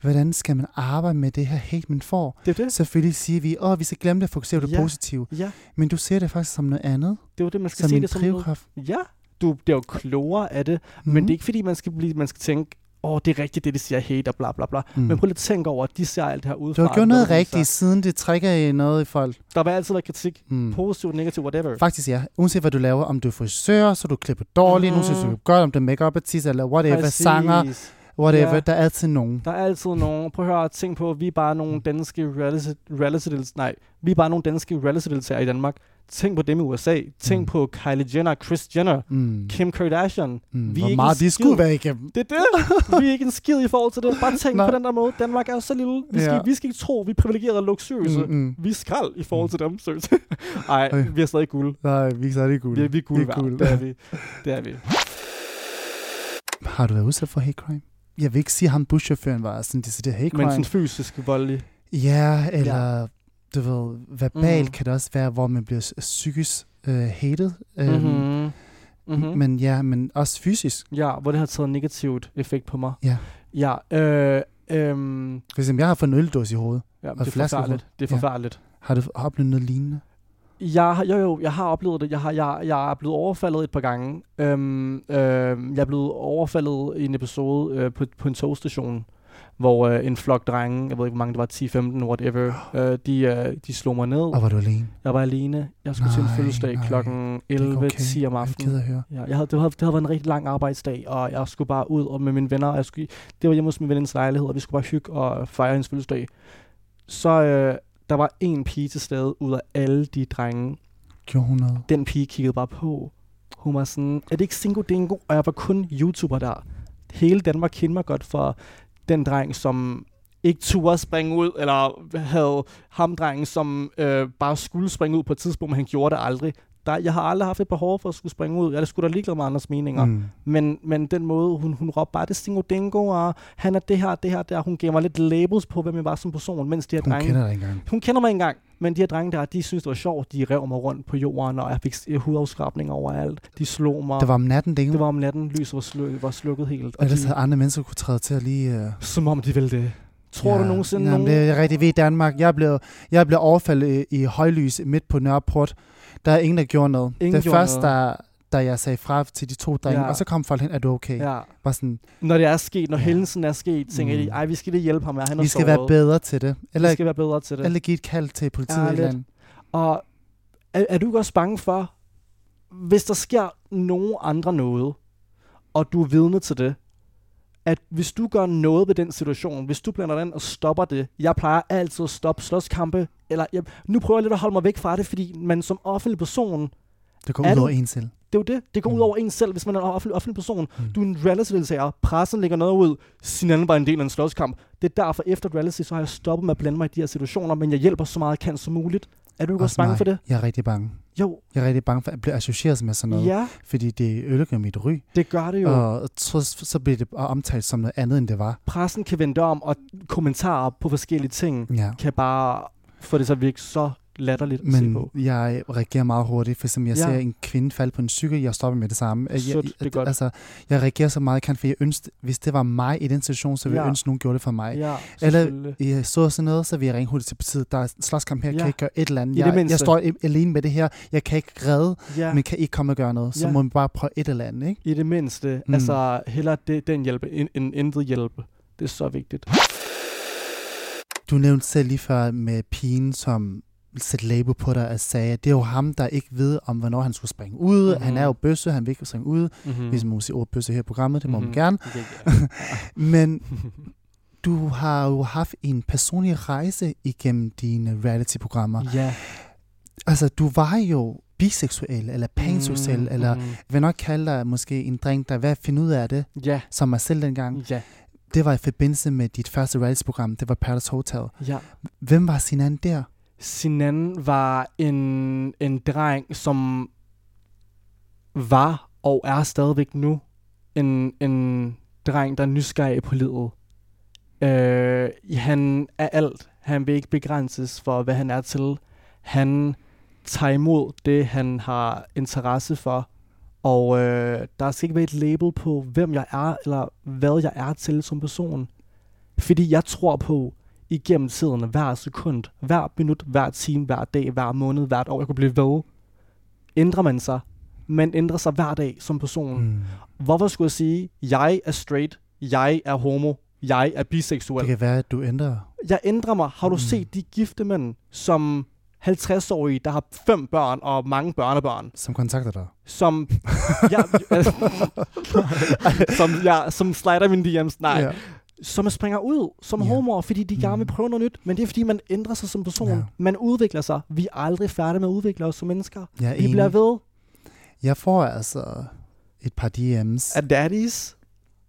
Speaker 2: Hvordan skal man arbejde med det her hate, man får?
Speaker 1: Det er det.
Speaker 2: Selvfølgelig siger vi, åh, vi skal glemme det og fokusere på det
Speaker 1: Ja.
Speaker 2: positive.
Speaker 1: Ja,
Speaker 2: Men du ser det faktisk som noget andet,
Speaker 1: det er jo det, man skal
Speaker 2: som
Speaker 1: se det som noget.
Speaker 2: drivkraft.
Speaker 1: Ja, du bliver jo klogere af det, mm. men det er ikke fordi, man skal, blive, man skal tænke, åh, det er rigtigt, det de siger, hate og bla bla bla.
Speaker 2: Mm.
Speaker 1: Men prøv lige at tænke over, at de ser alt det her udefra.
Speaker 2: Du har gjort noget
Speaker 1: Noget,
Speaker 2: rigtigt, siden det trækker i noget i folk.
Speaker 1: Der vil altid være kritik.
Speaker 2: Mm.
Speaker 1: Positiv, negativ, whatever.
Speaker 2: Faktisk ja. Uanset hvad du laver, om du er frisør, så du klipper dårligt, mm.
Speaker 1: Mhm.
Speaker 2: nogen synes du er godt, om du er make-up artist, eller whatever, sanger, whatever,
Speaker 1: Ja.
Speaker 2: der er altid nogen.
Speaker 1: Der er altid nogen. Prøv at høre, tænk på, vi er bare nogle danske reality- reality nej, vi er bare nogle danske reality-deltagere i Danmark. Tænk på dem i USA. Tænk
Speaker 2: Mm.
Speaker 1: på Kylie Jenner, Kris Jenner,
Speaker 2: Mm.
Speaker 1: Kim Kardashian.
Speaker 2: Mm.
Speaker 1: Vi er
Speaker 2: Hvor
Speaker 1: ikke
Speaker 2: meget de skulle være igennem.
Speaker 1: Det er det. vi er ikke en skid i forhold til det. Bare tænk
Speaker 2: Nej.
Speaker 1: på den der måde. Danmark er så lille. Vi skal,
Speaker 2: Ja.
Speaker 1: vi skal ikke tro, vi er privilegerede og luksuriøse.
Speaker 2: Mm, mm.
Speaker 1: Vi er skrald i forhold til dem, seriøst. Ej,
Speaker 2: Øj.
Speaker 1: vi er stadig guld.
Speaker 2: Nej, vi er stadig guld.
Speaker 1: Vi er, vi er guld
Speaker 2: Vi er guld.
Speaker 1: Det er vi. Det er vi.
Speaker 2: Har du været udsat for hate crime? Jeg vil ikke sige, at ham buschaufføren var sådan decideret hate
Speaker 1: Men
Speaker 2: crime.
Speaker 1: sådan fysisk voldelig.
Speaker 2: Ja, eller ja. du ved, verbalt
Speaker 1: Mhm.
Speaker 2: kan det også være, hvor man bliver psykisk øh, hated. Øhm,
Speaker 1: Mm-hmm. Mm-hmm.
Speaker 2: Men ja, men også fysisk.
Speaker 1: Ja, hvor det har taget negativt effekt på mig.
Speaker 2: Ja.
Speaker 1: Ja, øh, øhm,
Speaker 2: For eksempel, jeg har fået en øldås i hovedet.
Speaker 1: ja det er forfærdeligt. Det er
Speaker 2: Ja.
Speaker 1: forfærdeligt.
Speaker 2: Har du oplevet noget lignende?
Speaker 1: Jeg, har- jo, jo, jeg har oplevet det. Jeg, har, jeg, jeg er blevet overfaldet et par gange. Øhm, øhm, jeg er blevet overfaldet i en episode øh, på, på en togstation, hvor øh, en flok drenge, jeg ved ikke hvor mange det var, 10-15, whatever, øh, de, øh, de slog mig ned.
Speaker 2: Og var du alene?
Speaker 1: Jeg var alene. Jeg skulle til en
Speaker 2: Nej,
Speaker 1: fødselsdag
Speaker 2: nej.
Speaker 1: klokken
Speaker 2: Det er
Speaker 1: 11-10
Speaker 2: okay.
Speaker 1: om
Speaker 2: Jeg er
Speaker 1: aftenen.
Speaker 2: at høre.
Speaker 1: Ja, jeg havde, det, havde, det havde været en rigtig lang arbejdsdag, og jeg skulle bare ud og med mine venner. Og jeg skulle, det var hjemme hos min venindens lejlighed, og vi skulle bare hygge og fejre hendes fødselsdag. Så øh, der var en pige til stede ud af alle de drenge.
Speaker 2: Gjorde hun noget?
Speaker 1: Den pige kiggede bare på. Hun var sådan, er det ikke Singo Dingo? Og jeg var kun YouTuber der. Hele Danmark kendte mig godt for den dreng, som ikke turde springe ud, eller havde ham drengen, som øh, bare skulle springe ud på et tidspunkt, men han gjorde det aldrig. Der, jeg har aldrig haft et behov for at skulle springe ud. Jeg er sgu da ligeglad med andres meninger.
Speaker 2: Mm.
Speaker 1: Men, men den måde, hun, hun råbte bare, det Stingo Dingo, og han er det her, det her, det her. Hun gav mig lidt labels på, hvem jeg var som person, mens de her
Speaker 2: Hun
Speaker 1: drenge...
Speaker 2: kender dig engang.
Speaker 1: Hun kender mig engang, men de her drenge der, de synes det var sjovt. De rev mig rundt på jorden, og jeg fik hudafskrabninger overalt. De slog mig.
Speaker 2: Det var om natten, det
Speaker 1: det var om natten, lyset var, sluk, var slukket helt. Og
Speaker 2: Ellers
Speaker 1: de,
Speaker 2: havde andre mennesker kunne træde til at lige... Uh...
Speaker 1: som om de ville det. Tror du nogensinde
Speaker 2: Jamen,
Speaker 1: nogen...
Speaker 2: det er rigtig ved i Danmark. Jeg blev, jeg blev overfaldet i, i højlys midt på Nørreport. Der er ingen, der gjorde noget.
Speaker 1: Ingen
Speaker 2: det første,
Speaker 1: noget.
Speaker 2: der, da jeg sagde fra til de to drenge,
Speaker 1: Ja.
Speaker 2: og så kom folk hen, er du okay?
Speaker 1: Ja.
Speaker 2: Bare sådan,
Speaker 1: Når det er sket, når
Speaker 2: Ja.
Speaker 1: hændelsen er sket, tænker
Speaker 2: Mm.
Speaker 1: de, ej, vi skal lige hjælpe ham, han er
Speaker 2: vi skal være bedre til det. Eller,
Speaker 1: Vi skal være bedre til det.
Speaker 2: eller give et kald til politiet.
Speaker 1: Ja,
Speaker 2: eller andet.
Speaker 1: Og er, er du også bange for, hvis der sker nogen andre noget, og du er vidne til det, at hvis du gør noget ved den situation, hvis du blander den og stopper det, jeg plejer altid at stoppe slåskampe, eller jeg, nu prøver jeg lidt at holde mig væk fra det, fordi man som offentlig person,
Speaker 2: Det går ud over en selv.
Speaker 1: det er jo det, det går
Speaker 2: Mm.
Speaker 1: ud over en selv, hvis man er en offentlig, offentlig person.
Speaker 2: Mm.
Speaker 1: Du er en reality-deltager, pressen lægger noget ud, sin anden var en del af en slåskamp. Det er derfor, efter reality, så har jeg stoppet med at blande mig i de her situationer, men jeg hjælper så meget jeg kan som muligt. Er du ikke også bange
Speaker 2: mig.
Speaker 1: for det?
Speaker 2: Jeg er rigtig bange.
Speaker 1: Jo,
Speaker 2: Jeg er rigtig bange for at blive associeret med sådan noget.
Speaker 1: ja,
Speaker 2: Fordi det ødelægger mit ry.
Speaker 1: det gør det jo.
Speaker 2: Og så, så bliver det omtalt som noget andet, end det var.
Speaker 1: pressen kan vende om, og kommentarer på forskellige ting
Speaker 2: Ja.
Speaker 1: kan bare få det så virke så latterligt at se
Speaker 2: Men
Speaker 1: på.
Speaker 2: jeg reagerer meget hurtigt, for som jeg
Speaker 1: Ja.
Speaker 2: ser en kvinde falde på en cykel, jeg stopper med det samme. Jeg,
Speaker 1: Sødt, det er godt.
Speaker 2: Altså, jeg reagerer så meget, jeg kan, for jeg ønsker, hvis det var mig i den situation, så ville jeg
Speaker 1: Ja.
Speaker 2: ønske, at nogen gjorde det for mig.
Speaker 1: Ja,
Speaker 2: Eller jeg så sådan noget, så vil jeg ringe hurtigt til politiet. Der er en slåskamp her, ja. Kan jeg ikke gøre et eller andet.
Speaker 1: I det
Speaker 2: Jeg, jeg står i- alene med det her, jeg kan ikke redde,
Speaker 1: ja,
Speaker 2: men kan ikke komme og gøre noget. Så
Speaker 1: Ja.
Speaker 2: må man bare prøve et eller andet, ikke?
Speaker 1: i det mindste.
Speaker 2: Mm.
Speaker 1: Altså, hellere det, den hjælpe, end, end intet hjælpe. Det er så vigtigt.
Speaker 2: Du nævnte selv lige før med pigen, som sætte label på dig og sagde, at det er jo ham, der ikke ved om, hvornår han skulle springe ud. Mm-hmm. Han
Speaker 1: Mhm.
Speaker 2: er jo bøsse, han vil ikke springe ud.
Speaker 1: Mm-hmm.
Speaker 2: Mm. Hvis man må sige ord bøsse her i programmet, det må
Speaker 1: Mhm.
Speaker 2: man gerne.
Speaker 1: Okay,
Speaker 2: Men du har jo haft en personlig rejse igennem dine reality-programmer.
Speaker 1: ja.
Speaker 2: Altså, du var jo biseksuel, eller panseksuel, mm, eller
Speaker 1: mm,
Speaker 2: jeg vil nok kalde dig måske en dreng, der er at finde ud af det,
Speaker 1: ja,
Speaker 2: som mig selv dengang.
Speaker 1: ja,
Speaker 2: Det var i forbindelse med dit første reality-program, det var Paradise Hotel.
Speaker 1: ja.
Speaker 2: Hvem var Sinan der?
Speaker 1: Sinan var en, en dreng, som var og er stadigvæk nu en, en dreng, der er nysgerrig på livet. Øh, han er alt. Han vil ikke begrænses for, hvad han er til. Han tager imod det, han har interesse for. Og øh, der skal ikke være et label på, hvem jeg er, eller hvad jeg er til som person. Fordi jeg tror på, igennem tiden, hver sekund, hver minut, hver time, hver dag, hver måned, hvert år, jeg kunne blive ved, ændrer man sig. Man ændrer sig hver dag som person.
Speaker 2: Mm.
Speaker 1: Hvorfor skulle jeg sige, jeg er straight, jeg er homo, jeg er
Speaker 2: Det
Speaker 1: biseksuel.
Speaker 2: kan være, at du ændrer.
Speaker 1: Jeg ændrer mig. Har du
Speaker 2: Mm.
Speaker 1: set de gifte mænd, som 50-årige, der har fem børn og mange børnebørn,
Speaker 2: Som kontakter dig.
Speaker 1: som, ja, som, ja, som slider mine DM's, nej,
Speaker 2: Ja.
Speaker 1: Som springer ud som
Speaker 2: Ja.
Speaker 1: homoer, fordi de gerne vil
Speaker 2: Mm.
Speaker 1: prøve noget nyt. Men det er, fordi man ændrer sig som person.
Speaker 2: Ja.
Speaker 1: Man udvikler sig. Vi er aldrig færdige med at udvikle os som mennesker.
Speaker 2: Er
Speaker 1: Vi bliver
Speaker 2: enig.
Speaker 1: ved.
Speaker 2: Jeg får altså et par DM's.
Speaker 1: Af daddies.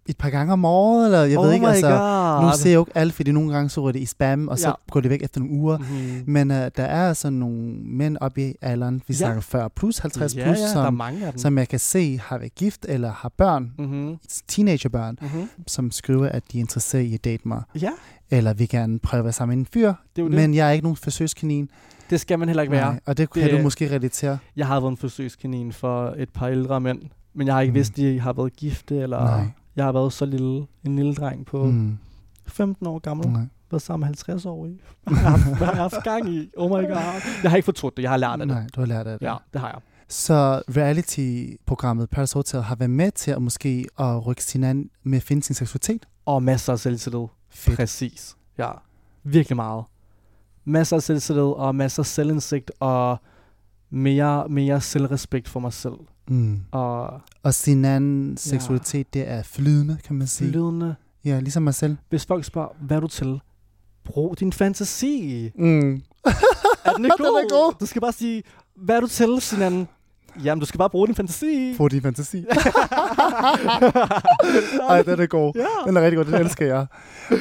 Speaker 2: Et par gange om året, eller jeg
Speaker 1: oh
Speaker 2: ved ikke, altså...
Speaker 1: God.
Speaker 2: Nu ser jeg jo ikke alt, fordi nogle gange så ryger det i spam, og så
Speaker 1: Ja.
Speaker 2: går det væk efter nogle uger.
Speaker 1: Mhm.
Speaker 2: Men uh, der er altså nogle mænd oppe i alderen, vi
Speaker 1: Ja.
Speaker 2: snakker 40 plus, 50
Speaker 1: ja,
Speaker 2: plus,
Speaker 1: ja,
Speaker 2: som, som jeg kan se har været gift eller har børn,
Speaker 1: mm-hmm.
Speaker 2: teenagerbørn,
Speaker 1: Mm-hmm.
Speaker 2: som skriver, at de er interesseret i at date mig.
Speaker 1: Ja,
Speaker 2: Eller vil gerne prøve at være sammen med en fyr,
Speaker 1: det det.
Speaker 2: men jeg er ikke nogen forsøgskanin.
Speaker 1: det skal man heller ikke være.
Speaker 2: Nej, og det kan
Speaker 1: Det-
Speaker 2: du måske relatere.
Speaker 1: Jeg har været en forsøgskanin for et par ældre mænd, men jeg har ikke
Speaker 2: Mm.
Speaker 1: vidst, at de har været gifte, eller
Speaker 2: Nej.
Speaker 1: Jeg har været så lille, en lille dreng på mm.
Speaker 2: Mm,
Speaker 1: 15 år gammel,
Speaker 2: nej.
Speaker 1: været sammen med 50 år i. Hvad har jeg haft- gang i? Oh my god. Jeg har ikke fortrudt det, jeg har lært af det.
Speaker 2: Nej, du har lært af det.
Speaker 1: Ja, det har jeg.
Speaker 2: Så reality-programmet Paradise Hotel har været med til at måske at rykke sin an med at finde sin seksualitet.
Speaker 1: Og masser af selvtillid.
Speaker 2: Fedt.
Speaker 1: Præcis. Ja, virkelig meget. Masser af selvtillid og masser af selvindsigt og mere, mere selvrespekt for mig selv.
Speaker 2: Mm.
Speaker 1: Og
Speaker 2: Og sin anden seksualitet, det er flydende, kan man sige.
Speaker 1: flydende.
Speaker 2: Ja, ligesom mig selv.
Speaker 1: Hvis folk spørger, hvad er du til? Brug din fantasi.
Speaker 2: Mm.
Speaker 1: Er den ikke
Speaker 2: Den
Speaker 1: god?
Speaker 2: er god.
Speaker 1: Du skal bare sige, hvad er du til, Sinan? Jamen, du skal bare bruge din fantasi.
Speaker 2: Få din fantasi. Ej, den er god.
Speaker 1: Ja.
Speaker 2: Den er rigtig god, den elsker jeg.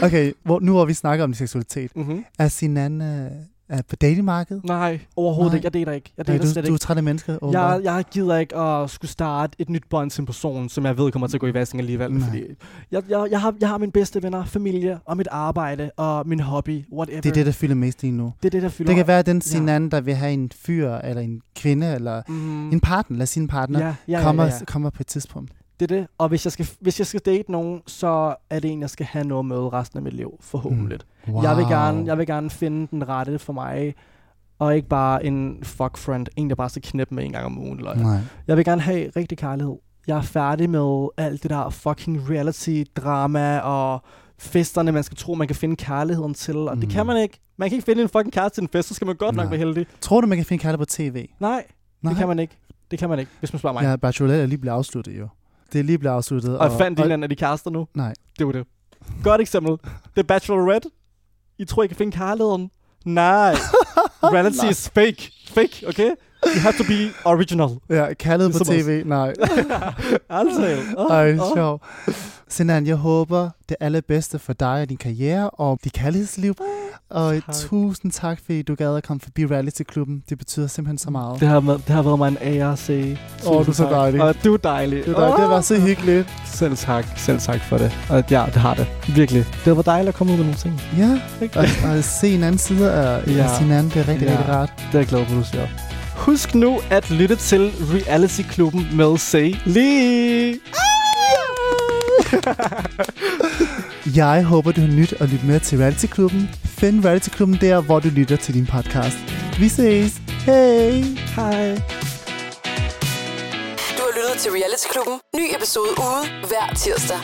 Speaker 2: Okay, hvor, nu har vi snakket om din seksualitet.
Speaker 1: Mm-hmm.
Speaker 2: Er sin anden øh, er på datingmarkedet?
Speaker 1: Nej, overhovedet
Speaker 2: Nej.
Speaker 1: ikke. Jeg dater ikke. Jeg
Speaker 2: Nej,
Speaker 1: dater
Speaker 2: du,
Speaker 1: slet
Speaker 2: du er træt af mennesker,
Speaker 1: Jeg,
Speaker 2: åbenbart.
Speaker 1: jeg gider ikke at skulle starte et nyt bånd til en person, som jeg ved kommer til at gå i vasking alligevel.
Speaker 2: Nej.
Speaker 1: Fordi jeg, jeg, jeg, har, jeg har mine bedste venner, familie og mit arbejde og min hobby, whatever.
Speaker 2: Det er det, der fylder mest lige nu.
Speaker 1: det, er det der fylder.
Speaker 2: Det kan være, den
Speaker 1: Ja.
Speaker 2: sin anden, der vil have en fyr, eller en kvinde, eller
Speaker 1: mm,
Speaker 2: en partner, lad os sige en partner,
Speaker 1: ja, ja,
Speaker 2: kommer,
Speaker 1: ja, ja.
Speaker 2: kommer på et tidspunkt.
Speaker 1: Det er det. Og hvis jeg, skal, hvis jeg skal date nogen, så er det en, jeg skal have noget med resten af mit liv, forhåbentlig.
Speaker 2: Mm. Wow.
Speaker 1: Jeg, vil gerne, jeg vil gerne finde den rette for mig, og ikke bare en fuck friend, en der bare skal knippe med en gang om ugen. Eller.
Speaker 2: Nej.
Speaker 1: Jeg vil gerne have rigtig kærlighed. Jeg er færdig med alt det der fucking reality-drama og festerne, man skal tro, man kan finde kærligheden til. Og mm. det
Speaker 2: Mm.
Speaker 1: kan man ikke. Man kan ikke finde en fucking kæreste til en fest, så skal man godt nok
Speaker 2: Nej.
Speaker 1: være heldig.
Speaker 2: Tror du, man kan finde kærlighed på tv?
Speaker 1: Nej,
Speaker 2: Nej.
Speaker 1: det kan man ikke. Det kan man ikke, hvis man spørger mig.
Speaker 2: Ja, Bachelorette er lige blevet afsluttet jo. Det er lige blevet afsluttet.
Speaker 1: og jeg fandt en af de kærester nu.
Speaker 2: Nej.
Speaker 1: Det var det. Godt eksempel. The Bachelorette. I tror, I kan finde kærligheden? Nej. Reality
Speaker 2: Nej.
Speaker 1: is fake. Fake, okay? You have to be original.
Speaker 2: Ja, kærlighed på
Speaker 1: Ligesom os.
Speaker 2: tv, nej.
Speaker 1: altså. Oh,
Speaker 2: Ej, sjov. Sinan, jeg håber det allerbedste for dig og din karriere og dit kærlighedsliv. Og
Speaker 1: Tak.
Speaker 2: tusind tak, fordi du gad at komme forbi Reality-klubben. Det betyder simpelthen så meget.
Speaker 1: Det har, været, det har været mig en ære at se.
Speaker 2: Åh, du er
Speaker 1: Tusind
Speaker 2: så
Speaker 1: tak.
Speaker 2: dejlig.
Speaker 1: Og du er dejlig.
Speaker 2: Det, er, det var så hyggeligt.
Speaker 1: Selv tak. Selv tak for det. Og ja, det har det. Virkelig. Det var dejligt at komme ud med nogle ting.
Speaker 2: Ja,
Speaker 1: Ikke?
Speaker 2: og, og se en anden side af Ja. Sinan, det er rigtig,
Speaker 1: Ja.
Speaker 2: rigtig rart.
Speaker 1: Det er jeg glad for, du siger. Husk nu at lytte til Reality-klubben med Say Lee.
Speaker 2: Jeg håber, du har nyt at lytte med til Reality-klubben. Find Reality-klubben der, hvor du lytter til din podcast. Vi ses. Hej.
Speaker 1: Hej.
Speaker 3: Du har lyttet til Reality Klubben. Ny episode ude hver tirsdag.